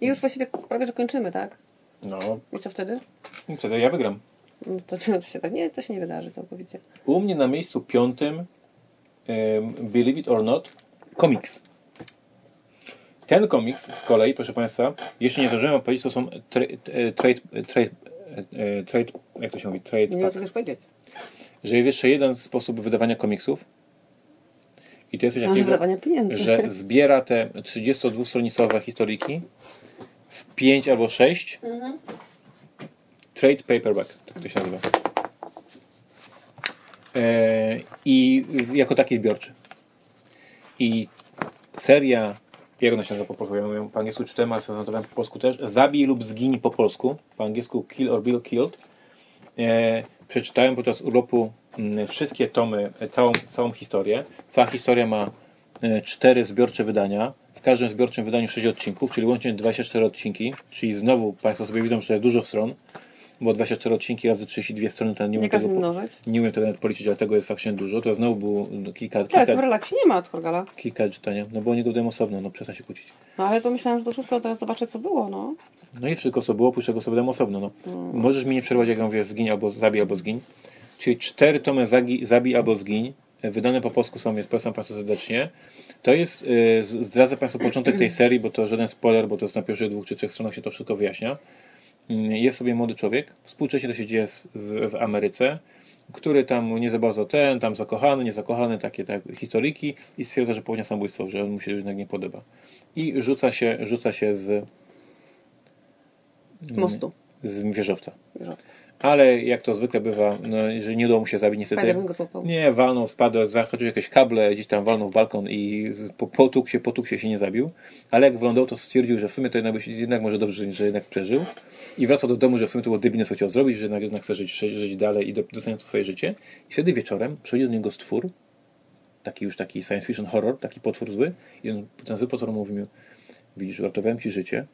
I już właściwie prawie, że kończymy, tak? no, I co wtedy? wtedy ja wygram. No to, to się tak, nie, to się nie wydarzy całkowicie. U mnie na miejscu piątym, em, Believe It or Not, komiks. Ten komiks z kolei, proszę Państwa, jeszcze nie zdążyłem powiedzieć, to są tra- trade, trade, e, trade, jak to się mówi, trade Nie pack. też powiedzieć. Że jest jeszcze jeden sposób wydawania komiksów i to jest coś takiego, wydawania pieniędzy. że zbiera te 32-stronicowe historyjki w 5 albo 6 Mhm. Trade paperback, tak to się nazywa. E, I jako taki zbiorczy. I seria, ona się po polsku? Ja mówię po angielsku czytałem, ale zanotowałem po polsku też. Zabij lub zgiń po polsku. Po angielsku Kill or Be Killed. E, przeczytałem podczas urlopu mm, wszystkie tomy, e, całą, całą historię. Cała historia ma e, cztery zbiorcze wydania. W każdym zbiorczym wydaniu 6 odcinków, czyli łącznie 24 odcinki. Czyli znowu Państwo sobie widzą, że jest dużo stron, bo 24 odcinki razy 32 strony, to nie Nie umiem, każ tego, nie umiem tego nawet policzyć, ale tego jest faktycznie dużo. To znowu było no, kilka, Tak, w kilka, relaksie nie ma od Horgala. kilka czytania. No bo oni go osobno, no przestań się kłócić. No ale to myślałam, że to wszystko teraz zobaczę, co było, no. No i wszystko co było, później tego sobie dam osobno. No. Możesz mi nie przerwać, jak ja mówię zgiń albo zabij albo zgiń. Czyli cztery tomy zagi, zabij albo zgiń. e, Wydane po polsku są, więc polecam Państwu serdecznie. To jest, e, zdradzę Państwu początek tej serii, bo to żaden spoiler, bo to jest na pierwszych dwóch czy trzech stronach się to wszystko wyjaśnia. Mm, Jest sobie młody człowiek, współcześnie to się dzieje z, z, w Ameryce, który tam nie za bardzo ten, tam zakochany, niezakochany, takie tak, historyki i stwierdza, że popełnia samobójstwo, że on mu się jednak nie podoba. I rzuca się, rzuca się z, Mostu. z wieżowca. Wieżowca. Ale jak to zwykle bywa, no, że nie udało mu się zabić niestety. Go złapał. Nie, walnął, spadł, zahaczył jakieś kable, gdzieś tam walnął w balkon i potukł się, potukł się, się nie zabił. Ale jak wylądował, to stwierdził, że w sumie to jednak, jednak może dobrze, że jednak przeżył. I wracał do domu, że w sumie to było debilne, co chciał zrobić, że jednak, jednak chce żyć, żyć, dalej i do- doceniać to swoje życie. I wtedy wieczorem przychodzi do niego stwór, taki już taki science fiction horror, taki potwór zły. I on, ten zły potwór mówi mu, widzisz, uratowałem ci życie,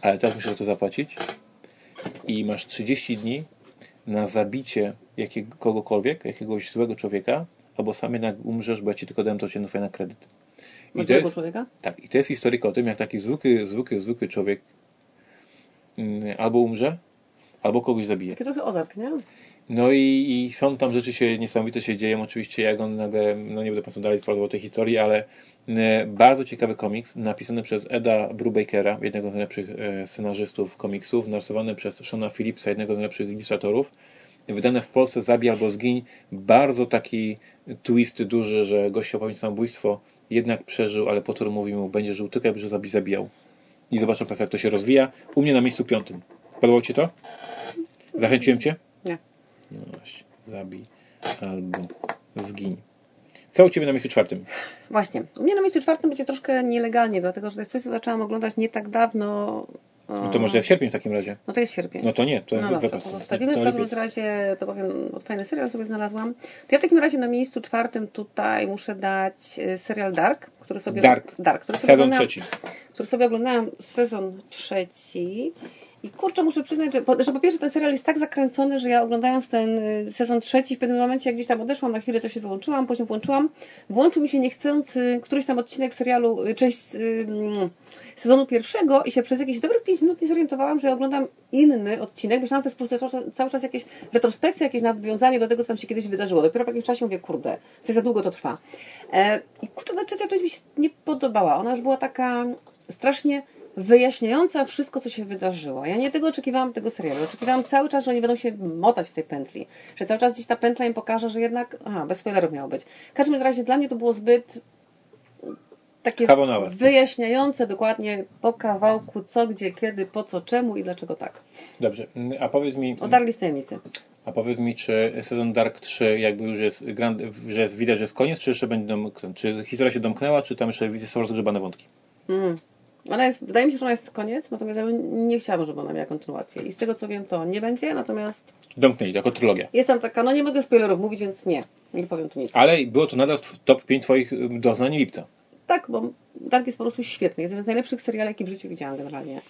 ale teraz musisz za to zapłacić i masz 30 dni na zabicie jakiego, kogokolwiek, jakiegoś złego człowieka, albo sam jednak umrzesz, bo ja ci tylko dałem to cię na kredyt. I Od to złego jest, człowieka? tak, i to jest historyka o tym, jak taki zwykły, zwykły, zwykły człowiek mm, albo umrze, albo kogoś zabije. Taki trochę ozark, nie? No i, i są tam rzeczy się niesamowite się dzieją. Oczywiście jak on nagle, no nie będę Państwu dalej sprawdzał tej historii, ale e, bardzo ciekawy komiks napisany przez Eda Brubakera, jednego z najlepszych e, scenarzystów komiksów, narysowany przez Shona Phillipsa, jednego z najlepszych ilustratorów. Wydane w Polsce Zabij albo Zgiń. Bardzo taki twist duży, że gość chciał popełnić samobójstwo, jednak przeżył, ale potwór mówi mu, będzie żył tylko jakby, zabi- zabijał. I zobaczą Państwo, jak to się rozwija. U mnie na miejscu piątym. Podobało Ci to? Zachęciłem Cię? No właśnie, zabij albo zgiń. Co u Ciebie na miejscu czwartym? Właśnie. U mnie na miejscu czwartym będzie troszkę nielegalnie, dlatego że to jest coś, co zaczęłam oglądać nie tak dawno. No to może jest sierpień w takim razie. No to jest sierpień. No to nie, to No jest dobrze, wypas. pozostawimy. W każdym razie, to powiem, fajny serial sobie znalazłam. To ja w takim razie na miejscu czwartym tutaj muszę dać e, serial Dark, który sobie... Dark. Dark, który sobie Sezon trzeci. który sobie oglądałam sezon trzeci I kurczę, muszę przyznać, że po, że po pierwsze ten serial jest tak zakręcony, że ja oglądając ten y, sezon trzeci, w pewnym momencie jak gdzieś tam odeszłam, na chwilę to się wyłączyłam, później włączyłam, włączył mi się niechcący któryś tam odcinek serialu, y, część y, mm, sezonu pierwszego i się przez jakieś dobre 5 minut nie zorientowałam, że oglądam inny odcinek, myślałam, że to jest po prostu cały, cały czas jakieś retrospekcja, jakieś nawiązanie do tego, co tam się kiedyś wydarzyło. Dopiero po jakimś czasie mówię, kurde, coś za długo to trwa. E, I kurczę, ta trzecia część mi się nie podobała. Ona już była taka strasznie wyjaśniająca wszystko, co się wydarzyło. Ja nie tego oczekiwałam tego serialu. Oczekiwałam cały czas, że oni będą się motać w tej pętli. Że cały czas gdzieś ta pętla im pokaże, że jednak... Aha, bez spoilerów miało być. W każdym razie dla mnie to było zbyt takie Kawonałe. wyjaśniające dokładnie po kawałku co, gdzie, kiedy, po co, czemu i dlaczego tak. Dobrze, a powiedz mi, Odarli z tajemnicy. a powiedz mi, czy sezon Dark 3 jakby już jest, grand, że jest widać, że jest koniec, czy jeszcze będzie? Czy historia się domknęła, czy tam jeszcze są rozgrzebane wątki? Mm. Ona jest, wydaje mi się, że ona jest koniec, natomiast ja bym nie chciałabym, żeby ona miała kontynuację. I z tego co wiem, to nie będzie, natomiast Domknęli, jako trylogia. jest tam taka, no nie mogę spoilerów mówić, więc nie, nie powiem tu nic. Ale było to nadal w top 5 Twoich y, doznań lipca. Tak, bo Dark jest po prostu świetny. Jest jeden z najlepszych seriali, jaki w życiu widziałam generalnie.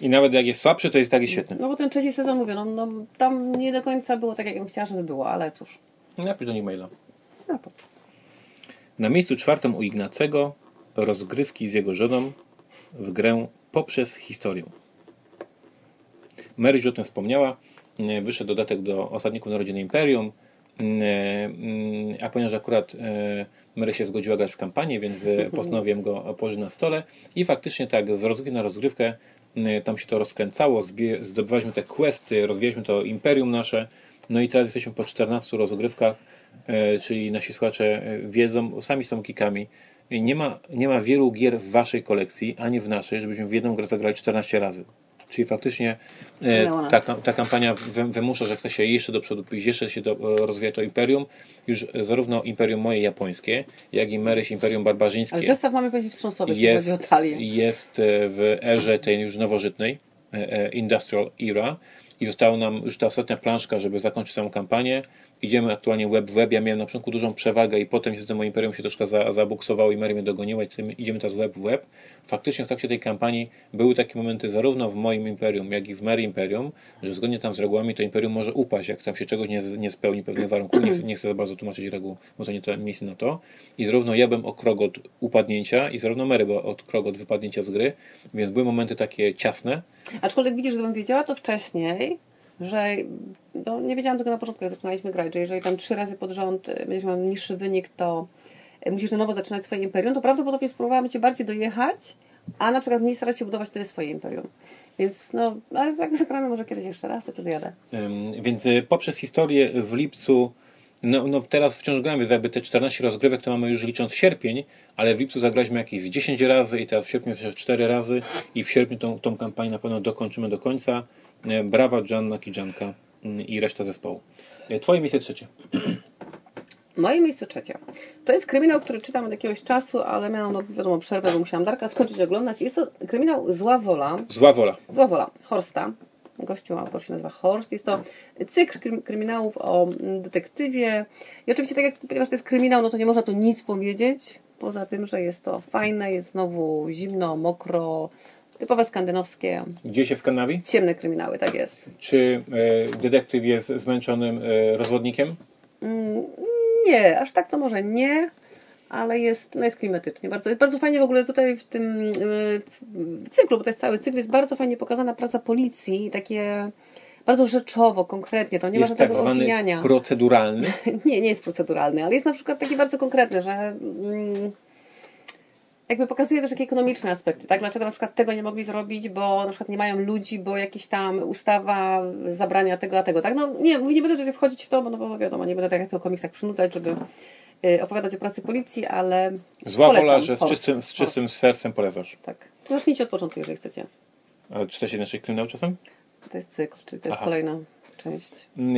I nawet jak jest słabszy, to jest taki świetny. No bo ten trzeci sezon, mówię, no, no tam nie do końca było tak, jak bym chciała, żeby było, ale cóż, Napisz do nich maila. no po co. Na miejscu czwartym u Ignacego rozgrywki z jego żoną w grę poprzez historię. Mary już o tym wspomniała. E, Wyszedł dodatek do Osadników Narodziny Imperium. E, mm, A ponieważ akurat e, Mary się zgodziła grać w kampanię, więc e, postanowiłem go położyć na stole. I faktycznie tak, z rozgrywki na rozgrywkę tam się to rozkręcało. Zdobywaliśmy te questy, rozwijaliśmy to imperium nasze. No i teraz jesteśmy po 14 rozgrywkach, e, czyli nasi słuchacze wiedzą, sami są geekami. Nie ma, nie ma wielu gier w waszej kolekcji, ani w naszej, żebyśmy w jedną grę zagrali 14 razy. Czyli faktycznie e, ta, ta kampania wy- wymusza, że chce się jeszcze do przodu pójść, jeszcze się do, e, rozwija to imperium. Już e, zarówno imperium moje japońskie, jak i Maryś imperium barbarzyńskie Ale zestaw mamy pewnie wstrząsowy, jeśli chodzi o jest, talię. jest e, w erze tej już nowożytnej, Industrial Era i została nam już ta ostatnia planszka, żeby zakończyć całą kampanię. Idziemy aktualnie web w web. Ja miałem na początku dużą przewagę i potem niestety moje imperium się troszkę za, zabuksowało i Mary mnie dogoniła i idziemy teraz web w web. Faktycznie w trakcie tej kampanii były takie momenty zarówno w moim imperium, jak i w Mary imperium, że zgodnie tam z regułami to imperium może upaść, jak tam się czegoś nie, nie spełni pewnych warunków. Nie nie chcę za bardzo tłumaczyć reguł, bo to nie to miejsce na to. I zarówno ja byłem o krok od upadnięcia i zarówno Mary była od krok od wypadnięcia z gry, więc były momenty takie ciasne, Aczkolwiek widzisz, gdybym wiedziała to wcześniej, że no, nie wiedziałam tego na początku, jak zaczynaliśmy grać, że jeżeli tam trzy razy pod rząd y, będziesz miał niższy wynik, to y, musisz na nowo zaczynać swoje imperium, to prawdopodobnie spróbowałam Cię bardziej dojechać, a na przykład nie starać się budować wtedy swoje imperium. Więc no, ale jak zagramy może kiedyś jeszcze raz, to Cię dojadę. Więc y, poprzez historię w lipcu, no, no teraz wciąż gramy, jakby te 14 rozgrywek to mamy już licząc sierpień, ale w lipcu zagraliśmy jakieś z 10 razy i teraz w sierpniu jeszcze 4 razy i w sierpniu tą, tą kampanię na pewno dokończymy do końca. Y, Brawa Joanna Kijanka y, i reszta zespołu. Y, Twoje miejsce trzecie. Moje miejsce trzecie. To jest kryminał, który czytam od jakiegoś czasu, ale miałam, no, wiadomo, przerwę, bo musiałam Darka skończyć oglądać. Jest to kryminał Zła Wola, Zła wola. Zła Wola, Horsta. Gościu, autor się nazywa Horst. Jest to cykl krym- kryminałów o mm, detektywie. I oczywiście, tak jak ponieważ to jest kryminał, no to nie można tu nic powiedzieć. Poza tym, że jest to fajne, jest znowu zimno, mokro, typowe skandynawskie, Gdzie się w Skandynawii? ciemne kryminały, tak jest. Czy y, detektyw jest zmęczonym y, rozwodnikiem? Mm, Nie, aż tak to może nie, ale jest, no jest klimatycznie. Bardzo, bardzo fajnie w ogóle tutaj w tym yy, w cyklu, bo to jest cały cykl, jest bardzo fajnie pokazana praca policji i takie bardzo rzeczowo, konkretnie. To nie ma jest tak żadnego zwany opijania. proceduralny. Nie, nie jest proceduralny, ale jest na przykład taki bardzo konkretny, że mm, jakby pokazuje też takie ekonomiczne aspekty, tak? Dlaczego na przykład tego nie mogli zrobić, bo na przykład nie mają ludzi, bo jakiś tam ustawa zabrania tego, a tego, tak? No nie, nie będę tutaj wchodzić w to, bo, no, bo wiadomo, nie będę tak jak to o komiksach przynudzać, żeby y, opowiadać o pracy policji, ale Zła wola, że z czystym, z czystym sercem polecasz. Tak. To Zacznijcie od początku, jeżeli chcecie. A czytacie inaczej kryminał czasem? To jest cykl, czyli to jest Aha. kolejna część.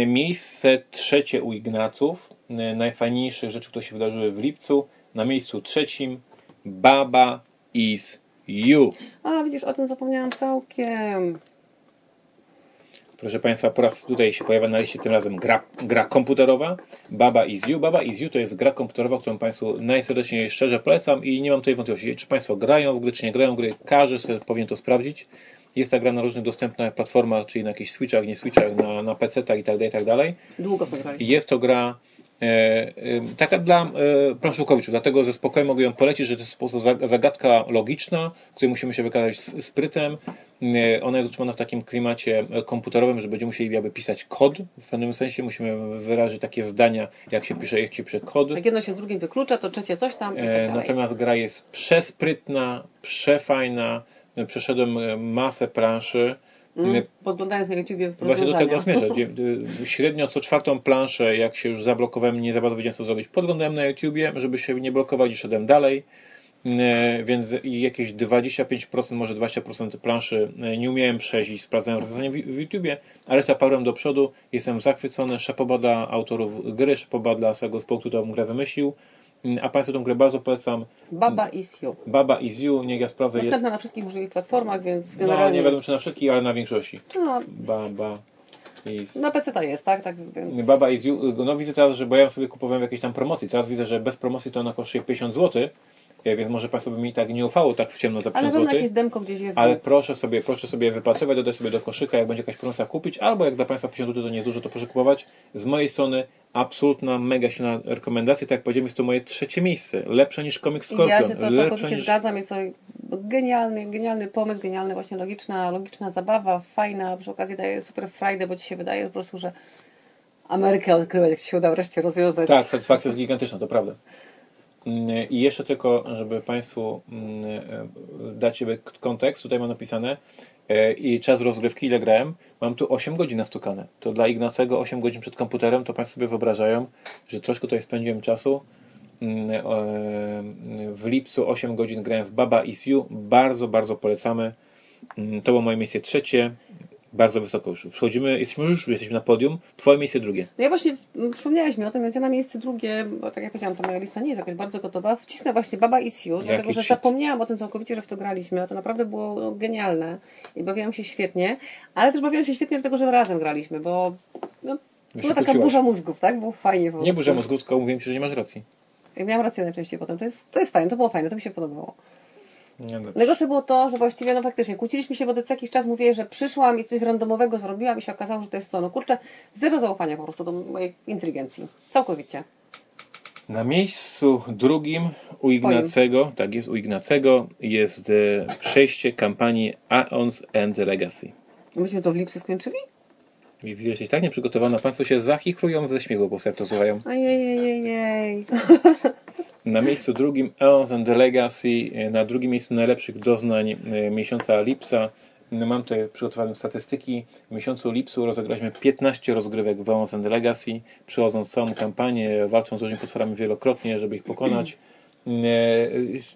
Miejsce trzecie u Ignaców. Najfajniejsze rzeczy, które się wydarzyły w lipcu. Na miejscu trzecim Baba is You. A, widzisz, o tym zapomniałam całkiem. Proszę Państwa, po raz tutaj się pojawia na liście tym razem gra, gra komputerowa. Baba is You. Baba is You to jest gra komputerowa, którą Państwu najserdeczniej szczerze polecam i nie mam tutaj wątpliwości, czy Państwo grają w gry, czy nie grają w gry. Każdy sobie powinien to sprawdzić. Jest ta gra na różnych dostępnych platformach, czyli na jakichś Switchach, nie Switchach, na, na PC-tach i tak dalej, i tak dalej. Długo w to graliśmy. Jest to gra e, e, taka dla e, planszukowiczów, dlatego ze spokojem mogę ją polecić, że to jest po prostu za- zagadka logiczna, w której musimy się wykazać sprytem. E, ona jest utrzymana w takim klimacie e, komputerowym, że będziemy musieli jakby pisać kod w pewnym sensie, musimy wyrazić takie zdania, jak się pisze, jak się pisze kod. Jak jedno się z drugim wyklucza, to trzecie coś tam i tak E, dalej. Natomiast gra jest przesprytna, przefajna. Przeszedłem e, masę planszy. Mm, podglądając na YouTubie Właśnie do tego zmierzę. Średnio co czwartą planszę, jak się już zablokowałem, nie za bardzo wiedziałem co zrobić, podglądałem na YouTubie, żeby się nie blokować i szedłem dalej. E, Więc jakieś 25%, może 20% planszy e, nie umiałem przejść i sprawdzałem rozwiązanie w YouTubie, ale zaparłem do przodu. Jestem zachwycony. Szapoba dla autorów gry, szapoba dla samego zespołu, który tę grę wymyślił. Mm, A Państwu tę grę bardzo polecam. Baba is you. Baba is you, niech ja sprawdzę. je- Dostępna na wszystkich możliwych platformach, więc No generalnie... nie wiadomo czy na wszystkich, ale na większości. No, Baba is na PC ta jest, tak? tak więc... Baba is you. No widzę teraz, że bo ja sobie kupowałem jakieś tam promocji. Teraz widzę, że bez promocji to ona kosztuje 50 zł. Więc może Państwo by mi tak nie ufało tak w ciemno za Ale 50 pewno zł. jakieś demko gdzieś jest, Ale więc... proszę sobie, proszę sobie wypatrywać, dodać sobie do koszyka, jak będzie jakaś promocja kupić, albo jak dla Państwa 50 zł to nie jest dużo, to proszę kupować. Z mojej strony absolutna, mega silna rekomendacja. Tak jak powiedziałem, jest to moje trzecie miejsce. Lepsze niż Comic Scorpion. Ja się całkowicie niż... zgadzam, jest to genialny, genialny pomysł, genialny właśnie logiczna, logiczna zabawa, fajna, przy okazji daje super frajdę, bo Ci się wydaje po prostu, że Amerykę odkrywać, jak Ci się uda wreszcie rozwiązać. Tak, satysfakcja jest gigantyczna, to prawda. I jeszcze tylko, żeby Państwu mm, e, dać kontekst, tutaj mam napisane e, i czas rozgrywki, ile grałem, mam tu 8 godzin nastukane. To dla Ignacego 8 godzin przed komputerem, to Państwo sobie wyobrażają, że troszkę tutaj spędziłem czasu. Mm, e, W lipcu 8 godzin grałem w Baba Is You. Bardzo, bardzo polecamy. Mm, To było moje miejsce trzecie. Bardzo wysoko już. Wchodzimy, jesteśmy już jesteśmy na podium. Twoje miejsce drugie. No ja właśnie, m, przypomniałaś mi o tym, więc ja na miejsce drugie, bo tak jak powiedziałam, ta moja lista nie jest jakoś bardzo gotowa, wcisnę właśnie Baba Is You, dlatego że zapomniałam o tym całkowicie, że w to graliśmy, a to naprawdę było no, genialne i bawiłam się świetnie, ale też bawiłam się świetnie dlatego, że razem graliśmy, bo no, była taka kłóciłaś. burza mózgów, tak? Było fajnie Nie burza mózgu, tylko mówiłem Ci, że nie masz racji. Ja miałam rację najczęściej potem, to jest, to jest fajne, to było fajne, to mi się podobało. Nie, dobrze. Najgorsze było to, że właściwie, no faktycznie, kłóciliśmy się, bo co jakiś czas mówię, że przyszłam i coś randomowego zrobiłam i się okazało, że to jest to. No kurczę, zero zaufania po prostu do mojej inteligencji. Całkowicie. Na miejscu drugim u Ignacego, tak jest, u Ignacego jest e, przejście kampanii Aeons and Legacy. Myśmy to w lipcu skończyli? I widzę, że jesteś tak nieprzygotowana. Państwo się zachichrują ze śmiechu, po prostu jak to słuchają. Ojej. Na miejscu drugim Aeons and Legacy, e, na drugim miejscu najlepszych doznań e, miesiąca lipca. No, Mam tutaj przygotowane statystyki. W miesiącu lipcu rozegraliśmy 15 rozgrywek w Aeons and Legacy, przechodząc całą kampanię, walcząc z różnymi potworami wielokrotnie, żeby ich pokonać. E,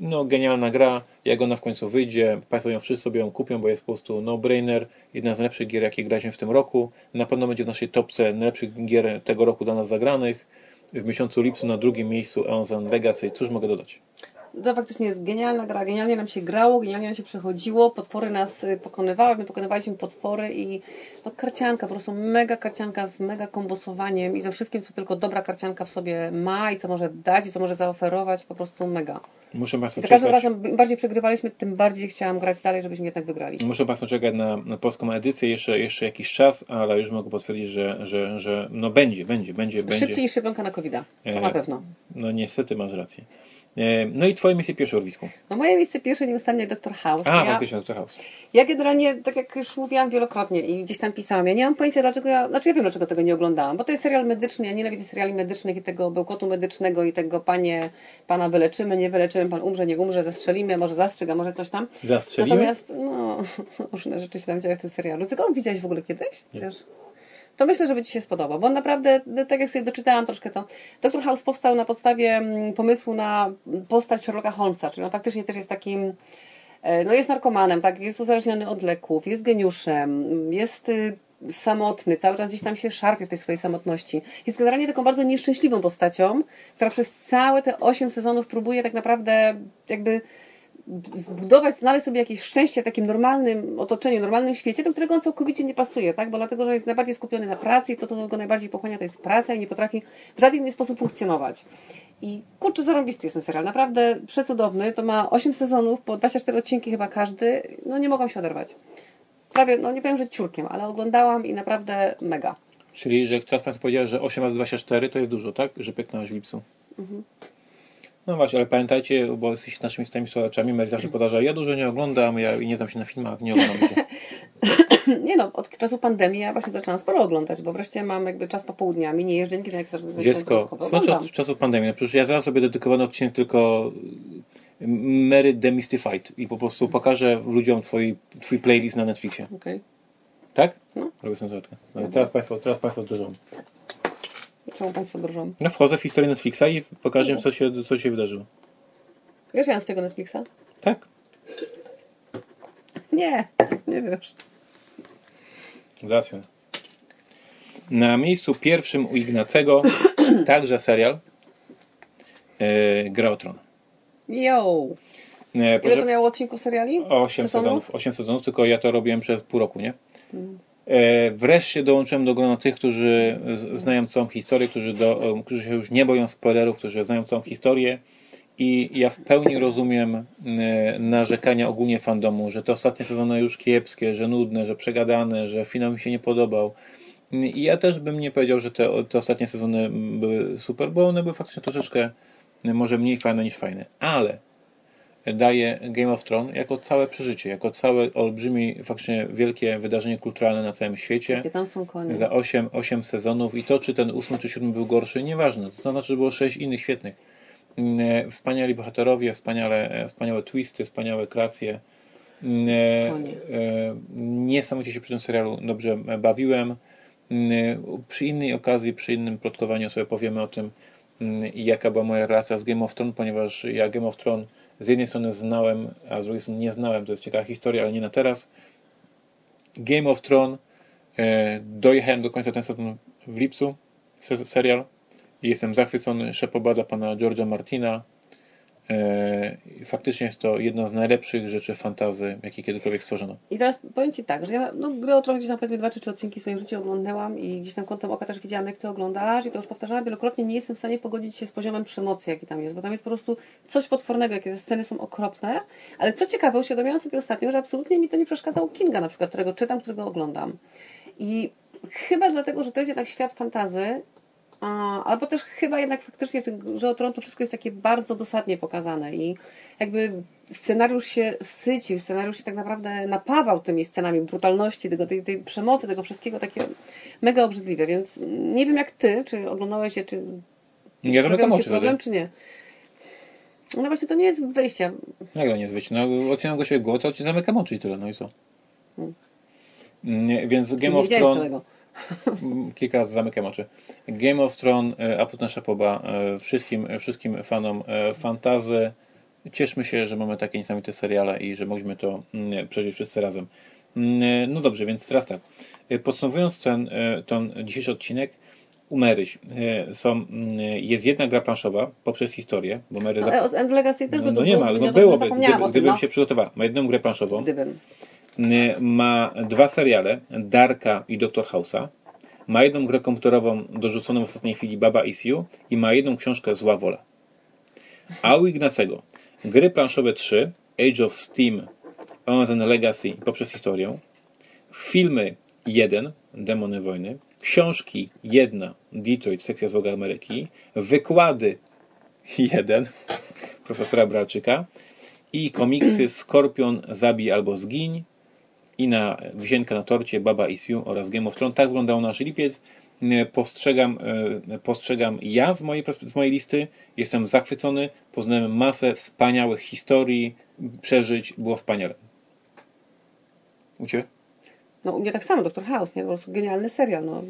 No, genialna gra. Jak ona w końcu wyjdzie, Państwo ją wszyscy sobie ją kupią, bo jest po prostu no-brainer. Jedna z najlepszych gier, jakie graliśmy w tym roku. Na pewno będzie w naszej topce najlepszych gier tego roku dla nas zagranych. W miesiącu lipcu na drugim miejscu Aeons and Legacy. Cóż mogę dodać? To faktycznie jest genialna gra, genialnie nam się grało, genialnie nam się przechodziło, potwory nas y, pokonywały, my pokonywaliśmy potwory i no, karcianka, po prostu mega karcianka z mega kombosowaniem i ze wszystkim, co tylko dobra karcianka w sobie ma i co może dać i co może zaoferować, po prostu mega. Muszę Państwu za każdym razem im bardziej przegrywaliśmy, tym bardziej chciałam grać dalej, żebyśmy jednak wygrali. Muszę Państwu czekać na, na polską edycję jeszcze, jeszcze jakiś czas, ale już mogę potwierdzić, że, że, że no będzie, będzie, będzie, będzie. Szybciej niż szczepionka na covid to E, na pewno. No niestety masz rację. E, No i Twoje miejsce pierwsze, Orwisku. No moje miejsce pierwsze nieustannie Dr. House. A, ja, faktycznie, Dr. House. ja generalnie, tak jak już mówiłam wielokrotnie i gdzieś tam pisałam, ja nie mam pojęcia dlaczego ja, znaczy ja wiem dlaczego tego nie oglądałam, bo to jest serial medyczny, ja nienawidzę seriali medycznych i tego bełkotu medycznego i tego panie, pana wyleczymy, nie wyleczymy, pan umrze, nie umrze, zastrzelimy, może zastrzyga, może coś tam. Zastrzelimy? Natomiast, no, różne rzeczy się tam dzieją w tym serialu. Tylko widziałeś w ogóle kiedyś? Nie. To myślę, że by Ci się spodobał, bo naprawdę, no, tak jak sobie doczytałam troszkę to, Dr. House powstał na podstawie mm, pomysłu na postać Sherlocka Holmesa, czyli on faktycznie też jest takim, e, no jest narkomanem, tak, jest uzależniony od leków, jest geniuszem, jest y, samotny, cały czas gdzieś tam się szarpie w tej swojej samotności. Jest generalnie taką bardzo nieszczęśliwą postacią, która przez całe te 8 sezonów próbuje tak naprawdę jakby zbudować, znaleźć sobie jakieś szczęście w takim normalnym otoczeniu, normalnym świecie, do którego on całkowicie nie pasuje, tak? Bo dlatego, że jest najbardziej skupiony na pracy i to, co go najbardziej pochłania, to jest praca i nie potrafi w żaden inny sposób funkcjonować. I kurczę, zarąbisty jest ten serial, naprawdę przecudowny. To ma 8 sezonów, po 24 odcinki chyba każdy. No nie mogłam się oderwać. prawie, no nie powiem, że ciurkiem, ale oglądałam i naprawdę mega. Czyli, że teraz Państwo powiedział, że 8 razy 24 to jest dużo, tak? Że pyknąłeś w lipcu. Mhm. No właśnie, ale pamiętajcie, bo jesteście naszymi stałymi słuchaczami, Mary zawsze powtarza, ja dużo nie oglądam, ja nie znam się na filmach, nie oglądam. Nie no, od czasu pandemii ja właśnie zaczęłam sporo oglądać, bo wreszcie mam jakby czas popołudniami, nie jeżdżę nigdy jak ze Dziecko, znaczy od czasu pandemii, no przecież ja zaraz sobie dedykowany odcinek tylko Mary Demystified i po prostu pokażę ludziom twój, twój playlist na Netflixie. Okay. Tak? No. Robię sobie no teraz Państwo, teraz państwo drżą. Czemu Państwo drżą? No wchodzę w historię Netflixa i pokażę im, co się, co się wydarzyło. Wiesz, ja mam z tego Netflixa? Tak. Nie, nie wiesz. Załatwione. Na miejscu pierwszym u Ignacego także serial e, Gra o Tron. Yo! E, Ile to miało odcinków seriali? 8 sezonów? 8 sezonów, tylko ja to robiłem przez pół roku, nie? E, wreszcie dołączyłem do grona tych, którzy znają całą historię, którzy, do, e, którzy się już nie boją spoilerów, którzy znają całą historię i ja w pełni rozumiem e, narzekania ogólnie fandomu, że te ostatnie sezony już kiepskie, że nudne, że przegadane, że finał mi się nie podobał. I ja też bym nie powiedział, że te, te ostatnie sezony były super, bo one były faktycznie troszeczkę e, może mniej fajne niż fajne. Ale daje Game of Thrones jako całe przeżycie, jako całe olbrzymie, faktycznie wielkie wydarzenie kulturalne na całym świecie. Jakie tam są konie? Za 8, 8 sezonów i to, czy ten 8 czy 7 był gorszy, nieważne. To znaczy, że było 6 innych świetnych. Mm, Wspaniali bohaterowie, wspaniale, e, wspaniałe twisty, wspaniałe kreacje. Mm, Konie. e, Niesamowicie się przy tym serialu dobrze bawiłem. Mm, Przy innej okazji, przy innym plotkowaniu sobie powiemy o tym, jaka była moja relacja z Game of Thrones, ponieważ ja Game of Thrones z jednej strony znałem, a z drugiej strony nie znałem. To jest ciekawa historia, ale nie na teraz. Game of Thrones e, dojechałem do końca ten sezon w lipcu, se- serial. Jestem zachwycony. Szepobada pana George'a Martina. E, faktycznie jest to jedna z najlepszych rzeczy fantazy, jakie kiedykolwiek stworzono. I teraz powiem Ci tak, że ja no, grę o trochę gdzieś tam powiedzmy dwa czy trzy odcinki w swoim życiu oglądałam i gdzieś tam kątem oka też widziałam, jak Ty oglądasz i to już powtarzałam wielokrotnie, nie jestem w stanie pogodzić się z poziomem przemocy, jaki tam jest, bo tam jest po prostu coś potwornego, jakie te sceny są okropne, ale co ciekawe, uświadomiłam sobie ostatnio, że absolutnie mi to nie przeszkadzał Kinga na przykład, którego czytam, którego oglądam. I chyba dlatego, że to jest jednak świat fantazy, albo też chyba jednak faktycznie w tym Grze o Tron to wszystko jest takie bardzo dosadnie pokazane i jakby scenariusz się sycił, scenariusz się tak naprawdę napawał tymi scenami brutalności, tego, tej, tej przemocy, tego wszystkiego takie mega obrzydliwe, więc nie wiem jak ty, czy oglądałeś je, czy Ja zamykam oczy problem, czy nie. No właśnie to nie jest wyjście. Jak to nie jest wyjście? No, odcinam go się głowę, to zamykam oczy i tyle, no i co? Hmm. Nie, więc Game of Thrones... całego. Kilka razy zamykam oczy. Game of Thrones, e, absolutna szapoba e, wszystkim, wszystkim fanom e, fantazy. Cieszmy się, że mamy takie niesamowite seriale i że mogliśmy to mm, przeżyć wszyscy razem. Mm, No dobrze, więc teraz tak. E, Podsumowując ten, e, ten dzisiejszy odcinek, u Maryś e, są, mm, jest jedna gra planszowa poprzez historię, bo Mary No, End Legacy też no, by no tu nie ma, no byłoby, gdyby, gdybym no. się przygotowała. Ma jedną grę planszową, Gdybym. Ma dwa seriale, Darka i Doktor House'a, ma jedną grę komputerową dorzuconą w ostatniej chwili Baba Is You i ma jedną książkę Zła Wola. A u Ignacego. Gry planszowe 3, Age of Steam, Amazon Legacy poprzez historię, filmy 1, Demony Wojny, książki 1, Detroit, sekcja złoga Ameryki, wykłady 1, profesora Bralczyka i komiksy Skorpion, Zabij albo Zgiń, i na wisienkę na torcie Baba Is You oraz Game of Thrones. Tak wyglądał nasz lipiec. Postrzegam, e, postrzegam ja z mojej, z mojej listy. Jestem zachwycony. Poznałem masę wspaniałych historii, przeżyć. Było wspaniale. U Ciebie? No u mnie tak samo, Doktor House, nie? Po prostu genialny serial, no.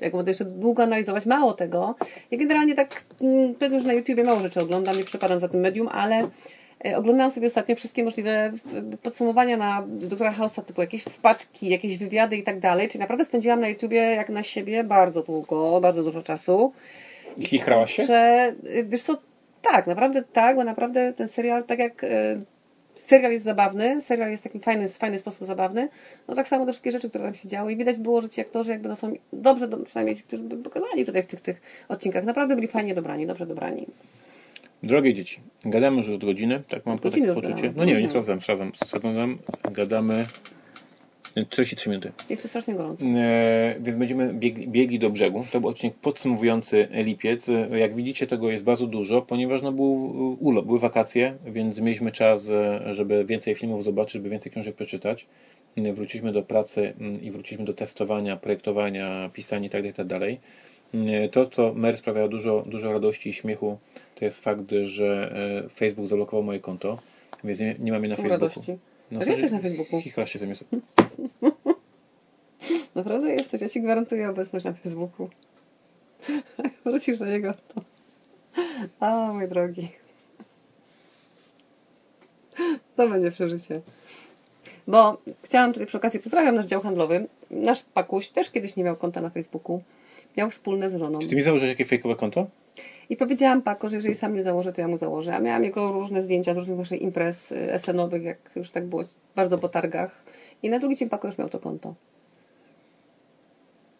Jak będę jeszcze długo analizować, mało tego. Ja generalnie tak, mm, powiedzmy, że na YouTubie mało rzeczy oglądam, nie przepadam za tym medium, ale oglądałam sobie ostatnio wszystkie możliwe e, podsumowania na Doktora House'a, typu jakieś wpadki, jakieś wywiady i tak dalej. Czyli naprawdę spędziłam na YouTubie jak na siebie bardzo długo, bardzo dużo czasu. Chichrałaś się? Że, y, wiesz co, tak, naprawdę tak, bo naprawdę ten serial, tak jak serial jest zabawny, serial jest taki fajny, fajny sposób zabawny, no tak samo te wszystkie rzeczy, które tam się działy i widać było, że ci aktorzy jakby no są dobrze, do, przynajmniej ci, którzy by pokazali tutaj w tych, tych odcinkach, naprawdę byli fajnie dobrani, dobrze dobrani. Drogie dzieci, gadamy już od godziny, tak mam takie poczucie. No nie, nie Mhm. sprawdzam, sprawdzam, sprawdzam. Gadamy 43 minuty. Jest tu strasznie gorąco. E, więc będziemy biegli, biegli do brzegu. To był odcinek podsumowujący lipiec. E, Jak widzicie, tego jest bardzo dużo, ponieważ no, był urlop, były wakacje, więc mieliśmy czas, e, żeby więcej filmów zobaczyć, żeby więcej książek przeczytać. E, Wróciliśmy do pracy mm, i wróciliśmy do testowania, projektowania, pisania itd. itd. E, To, co Mary sprawiało dużo, dużo radości i śmiechu, to jest fakt, że e, Facebook zablokował moje konto, więc nie, nie mam je na Facebooku. radości. No, Ale jesteś na Facebooku. Chichlasz się ze mnie. Naprawdę jesteś, ja Ci gwarantuję obecność na Facebooku. Jak wrócisz do niego, to... A, mój drogi. To będzie przeżycie. Bo chciałam tutaj przy okazji, pozdrawiam nasz dział handlowy. Nasz Pakuś też kiedyś nie miał konta na Facebooku. Miał wspólne z żoną. Czy ty mi założyłeś jakieś fejkowe konto? I powiedziałam Paku, że jeżeli sam nie założę, to ja mu założę. A miałam jego różne zdjęcia z różnych właśnie imprez y, SN-owych, jak już tak było bardzo po targach. I na drugi dzień Paku już miał to konto.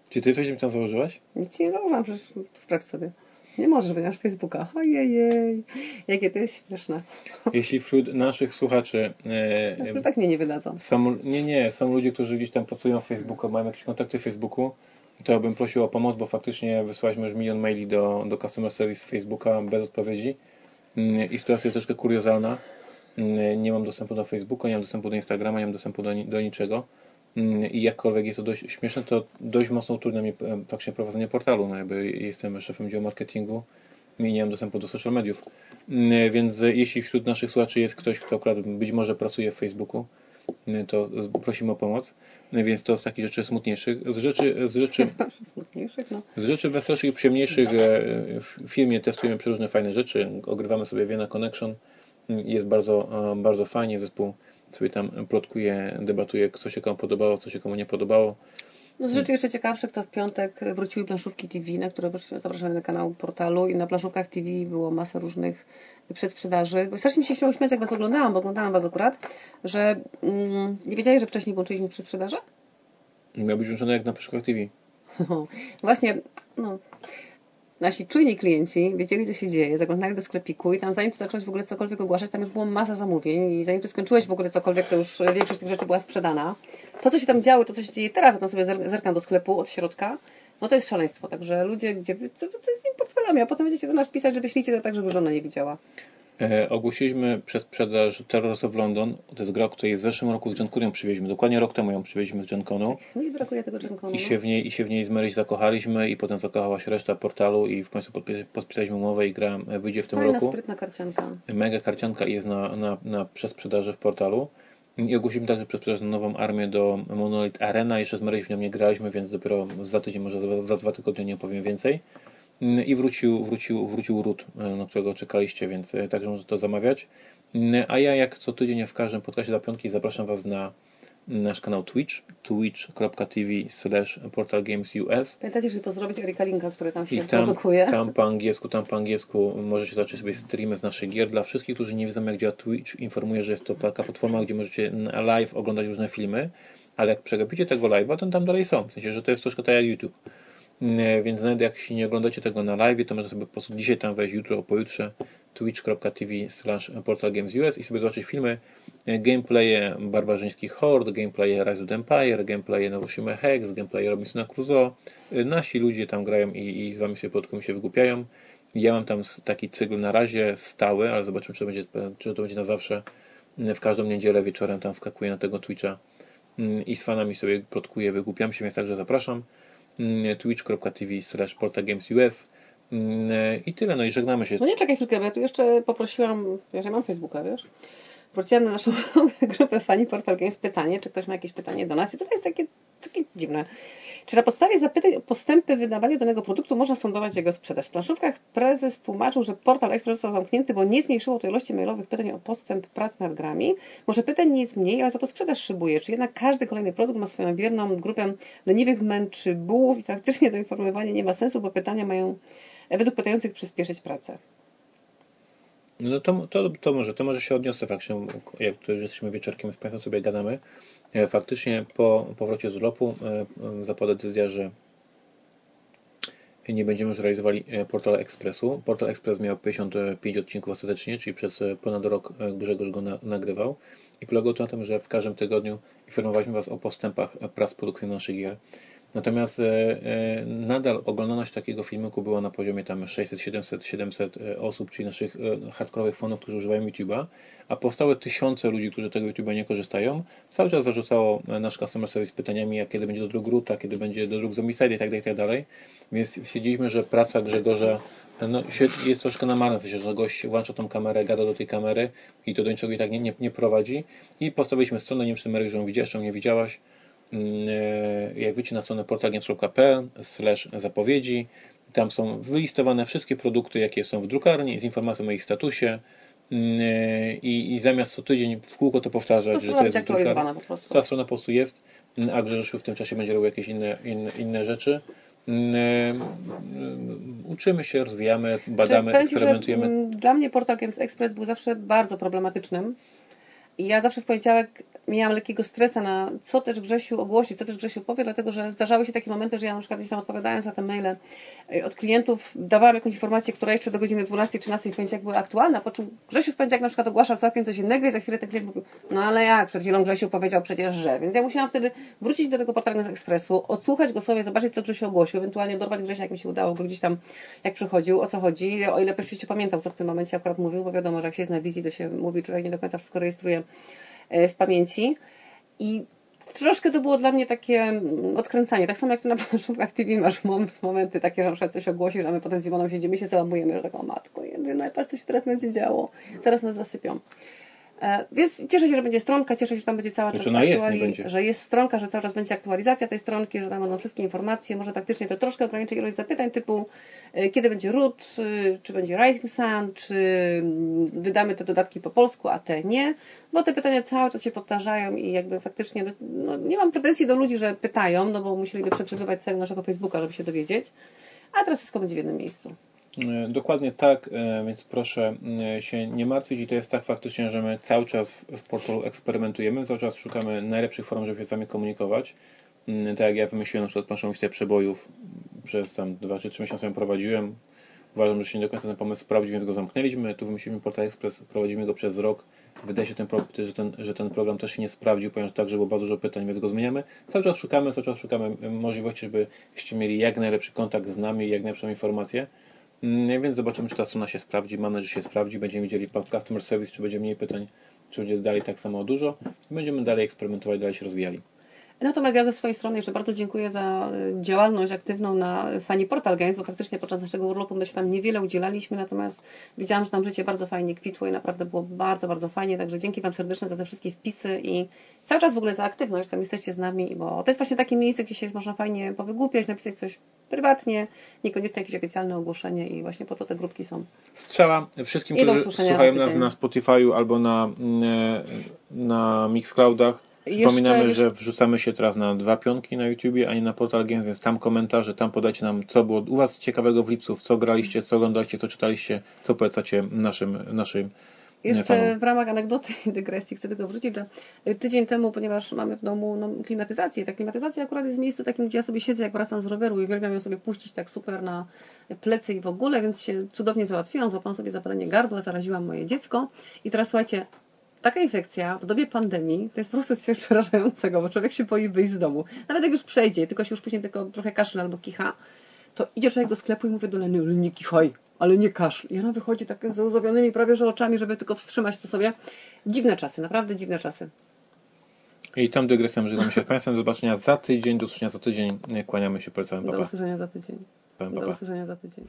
Czy ty coś mi tam założyłaś? Nic nie założyłam, przecież sprawdź sobie. Nie możesz, bo nie masz Facebooka. Ojej, jakie to jest śmieszne. Jeśli wśród naszych słuchaczy e, Że tak mnie nie wydadzą. są, nie, nie, są ludzie, którzy gdzieś tam pracują w Facebooku, mają jakieś kontakty w Facebooku, to bym prosił o pomoc, bo faktycznie wysłaliśmy już milion maili do, do customer service Facebooka bez odpowiedzi Mm, i sytuacja jest troszkę kuriozalna. Mm, Nie mam dostępu do Facebooka, nie mam dostępu do Instagrama, nie mam dostępu do, do niczego. Mm, I jakkolwiek jest to dość śmieszne, to dość mocno utrudnia mi e, faktycznie prowadzenie portalu. No jakby jestem szefem działu marketingu i nie mam dostępu do social mediów. Więc jeśli wśród naszych słuchaczy jest ktoś, kto akurat być może pracuje w Facebooku, to e, prosimy o pomoc. Mm, Więc to z takich rzeczy smutniejszych. Z rzeczy, z rzeczy, Smutniejszych, no. z rzeczy weselszych i przyjemniejszych e, w firmie testujemy przeróżne fajne rzeczy. Ogrywamy sobie Vienna Connection. Jest bardzo, bardzo fajnie. Zespół sobie tam plotkuje, debatuje, co się komu podobało, co się komu nie podobało. No z rzeczy jeszcze ciekawszych, to w piątek wróciły planszówki TV, na które zapraszamy na kanał portalu i na planszówkach TV było masa różnych przedsprzedaży. Bo strasznie mi się chciało śmiać, jak Was oglądałam, bo oglądałam Was akurat, że mm, nie wiedziałeś, że wcześniej włączyliśmy przedsprzedaże? Miał być włączony jak na przykład TV. Właśnie, no, nasi czujni klienci wiedzieli, co się dzieje, zaglądali do sklepiku i tam zanim ty zacząłeś w ogóle cokolwiek ogłaszać, tam już było masa zamówień i zanim ty skończyłeś w ogóle cokolwiek, to już większość tych rzeczy była sprzedana. To, co się tam działo, to, co się dzieje teraz, jak tam sobie zer- zerkam do sklepu od środka, no to jest szaleństwo. Także ludzie, gdzie to, to jest nimi portfelami, a potem będziecie do nas pisać, że wyślijcie to tak, żeby żona nie widziała. E, ogłosiliśmy przedsprzedaż Terrors of London. To jest gra, której w zeszłym roku z Genconu ją przywieźliśmy. Dokładnie rok temu ją przywieźliśmy z Genconu. No i brakuje tego Genconu. I się w niej, i się w niej z Mary zakochaliśmy i potem zakochała się reszta portalu i w końcu podpi- podpisaliśmy umowę i gra wyjdzie w tym Fajna, roku. sprytna karcianka. Mega karcianka jest na, na, na przedsprzedaży w portalu. I ogłosiliśmy także przedsprzedaż na nową armię do Monolith Arena. Jeszcze z Mary w nią nie graliśmy, więc dopiero za tydzień, może za, za dwa tygodnie nie opowiem więcej. Mm, I wrócił, wrócił, wrócił Root, e, na którego czekaliście, więc e, także możecie to zamawiać. Mm, A ja jak co tydzień w każdym podcastie dla piątki zapraszam Was na nasz kanał Twitch, twitch.tv slash portalgamesus Pamiętajcie, żeby pozdrowić Erika Linka, który tam się i tam, produkuje. tam po angielsku, tam po angielsku możecie zobaczyć sobie streamy z naszych gier. Dla wszystkich, którzy nie wiedzą jak działa Twitch, informuję, że jest to taka platforma, gdzie możecie live oglądać różne filmy, ale jak przegapicie tego live'a, to tam dalej są. W sensie, że to jest troszkę tak jak YouTube. Mm, Więc nawet jak się nie oglądacie tego na live, to można sobie po prostu dzisiaj tam wejść, jutro, pojutrze twitch.tv slash portalgamesus i sobie zobaczyć filmy, e, gameplaye barbarzyńskich hord, gameplaye Rise of the Empire, gameplaye Nowoshima Hex, gameplaye Robinsona Crusoe. E, Nasi ludzie tam grają i, i z wami sobie plotkują się wygłupiają. Ja mam tam taki cykl na razie stały, ale zobaczymy, czy to będzie, czy to będzie na zawsze. E, W każdą niedzielę wieczorem tam skakuję na tego Twitcha mm, i z fanami sobie plotkuję, wygłupiam się, więc także zapraszam. Mm, twitch.tv slash portalgamesus Mm, i tyle, no i żegnamy się. No nie czekaj chwilkę, bo ja tu jeszcze poprosiłam, ja mam Facebooka, wiesz? Wróciłam na naszą grupę Fani Portal Games pytanie, czy ktoś ma jakieś pytanie do nas i to jest takie, takie dziwne. Czy na podstawie zapytań o postępy w wydawaniu danego produktu można sądować jego sprzedaż? W planszówkach prezes tłumaczył, że portal Express został zamknięty, bo nie zmniejszyło to ilości mailowych pytań o postęp prac nad grami. Może pytań nie jest mniej, ale za to sprzedaż szybuje. Czy jednak każdy kolejny produkt ma swoją wierną grupę leniwych męczy bułów i faktycznie to informowanie nie ma sensu, bo pytania mają według pytających przyspieszyć pracę. No to, to, to może, to może się odniosę faktycznie, jak tu już jesteśmy wieczorkiem, z Państwem sobie gadamy. E, Faktycznie po powrocie z urlopu e, zapadła decyzja, że nie będziemy już realizowali e, Portal Expressu. Portal Express miał 55 odcinków ostatecznie, czyli przez ponad rok Grzegorz go na, nagrywał i polegał to na tym, że w każdym tygodniu informowaliśmy Was o postępach prac produkcyjnych naszych gier. Natomiast e, nadal oglądalność takiego filmiku była na poziomie tam 600, 700, 700 osób, czyli naszych hardkorowych fanów, którzy używają YouTube'a, a powstały tysiące ludzi, którzy tego YouTube'a nie korzystają. Cały czas zarzucało nasz customer service pytaniami, jak kiedy będzie do dróg Ruta, kiedy będzie do dróg Zombicide i tak dalej, i tak. Więc stwierdziliśmy, że praca Grzegorza no, jest troszkę namarna, w że gość włącza tą kamerę, gada do tej kamery i to do niczego i tak nie, nie, nie prowadzi. I postawiliśmy stronę, nie wiem, czy Mary, że ją widziałeś, czy ją nie widziałaś. Mm, e, jak wyjdzie na stronę portalgames.pl zapowiedzi, tam są wylistowane wszystkie produkty, jakie są w drukarni, z informacją o ich statusie, mm, e, i, i, zamiast co tydzień w kółko to powtarzać, to że to jest aktualizowana po prostu. Ta strona po prostu jest, a Grzegorz w tym czasie będzie robił jakieś inne, inne, inne rzeczy. Mm, uczymy się, rozwijamy, badamy, Czy eksperymentujemy. Dla mnie portal Games Express był zawsze bardzo problematycznym. I ja zawsze w poniedziałek miałam lekkiego stresa na co też Grzesiu ogłosi, co też Grzesiu powie, dlatego że zdarzały się takie momenty, że ja na przykład gdzieś tam odpowiadając na te maile od klientów dawałam jakąś informację, która jeszcze do godziny 12-13 w poniedziałek była aktualna, po czym Grzesiu w poniedziałek na przykład ogłaszał całkiem coś innego i za chwilę ten klient mówił, no ale jak, przed chwilą Grzesiu powiedział przecież, że. Więc ja musiałam wtedy wrócić do tego portalu z Ekspresu, odsłuchać go sobie, zobaczyć co Grzesiu ogłosił, ewentualnie dorwać Grzesia, jak mi się udało, go gdzieś tam jak przychodził, o co chodzi, o ile oczywiście pamiętał, co w tym momencie akurat mówił, bo wiadomo, że jak się jest na wizji, to się mówi, człowiek nie do końca wszystko rejestruje w pamięci. I troszkę to było dla mnie takie mm, odkręcanie. Tak samo jak ty na planszówkach TV masz momenty takie, że na coś ogłosisz, a my potem z Iwoną siedzimy się załamujemy, że taką matką, jedyna, patrz co się teraz będzie działo. Zaraz nas zasypią. E, więc cieszę się, że będzie stronka, cieszę się, że tam będzie cała czas aktualizacja, że jest stronka, że cały czas będzie aktualizacja tej stronki, że tam będą wszystkie informacje. Może faktycznie to troszkę ograniczy ilość zapytań typu e, kiedy będzie root, e, czy będzie Rising Sun, czy mm, wydamy te dodatki po polsku, a te nie, bo te pytania cały czas się powtarzają i jakby faktycznie no, nie mam pretensji do ludzi, że pytają, no bo musieliby przekrzywywać całego naszego Facebooka, żeby się dowiedzieć, a teraz wszystko będzie w jednym miejscu. E, dokładnie tak, e, więc proszę e, się nie martwić i to jest tak faktycznie, że my cały czas w portalu eksperymentujemy, cały czas szukamy najlepszych form, żeby się z Wami komunikować. Mm, tak jak ja wymyśliłem na przykład naszą listę przebojów, przez tam 2 czy 3 miesiące ją prowadziłem. Uważam, że się nie do końca ten pomysł sprawdził, więc go zamknęliśmy. Tu wymyśliliśmy Portal Express, prowadzimy go przez rok. Wydaje się, ten, że, ten, że ten program też się nie sprawdził, ponieważ także było bardzo dużo pytań, więc go zmieniamy. Cały czas szukamy, cały czas szukamy możliwości, żebyście mieli jak najlepszy kontakt z nami, jak najlepszą informację. Mm, więc zobaczymy, czy ta strona się sprawdzi. Mam nadzieję, że się sprawdzi. Będziemy widzieli customer service, czy będzie mniej pytań, czy będzie dalej tak samo dużo. Będziemy dalej eksperymentować, dalej się rozwijali. Natomiast ja ze swojej strony jeszcze bardzo dziękuję za y, działalność aktywną na Fani Portal Games, bo faktycznie podczas naszego urlopu my się tam niewiele udzielaliśmy, natomiast widziałam, że tam życie bardzo fajnie kwitło i naprawdę było bardzo, bardzo fajnie, także dzięki Wam serdecznie za te wszystkie wpisy i cały czas w ogóle za aktywność, tam jesteście z nami, bo to jest właśnie takie miejsce, gdzie się można fajnie powygłupiać, napisać coś prywatnie, niekoniecznie jakieś oficjalne ogłoszenie i właśnie po to te grupki są. Strzela wszystkim, którzy słuchają nas na Spotify'u albo na, mm, e, na Mixcloudach Przypominamy, jeszcze, że wrzucamy się teraz na dwa pionki na YouTubie, a nie na Portal Games, więc tam komentarze, tam podajcie nam, co było u Was ciekawego w lipcu, w co graliście, co oglądaliście, co czytaliście, co polecacie naszym, naszym jeszcze fanom. w ramach anegdoty i dygresji chcę tylko wrzucić, że tydzień temu, ponieważ mamy w domu no, klimatyzację, ta klimatyzacja akurat jest w miejscu takim, gdzie ja sobie siedzę, jak wracam z roweru i uwielbiam ją sobie puścić tak super na plecy i w ogóle, więc się cudownie załatwiłam, złapałam sobie zapalenie gardła, zaraziłam moje dziecko i teraz słuchajcie, taka infekcja w dobie pandemii to jest po prostu coś przerażającego, bo człowiek się boi wyjść z domu. Nawet jak już przejdzie, tylko się już później tylko trochę kaszle albo kicha, to idzie człowiek do sklepu i mówi do Leny, ale nie kichaj, ale nie kaszel. I ona wychodzi tak z łzawionymi prawie że oczami, żeby tylko wstrzymać to sobie. Dziwne czasy, naprawdę dziwne czasy. I tam dygresją żegnamy się z Państwem. Do zobaczenia za tydzień, do usłyszenia za tydzień. Kłaniamy się, polecamy. Do usłyszenia za tydzień. Do usłyszenia za tydzień.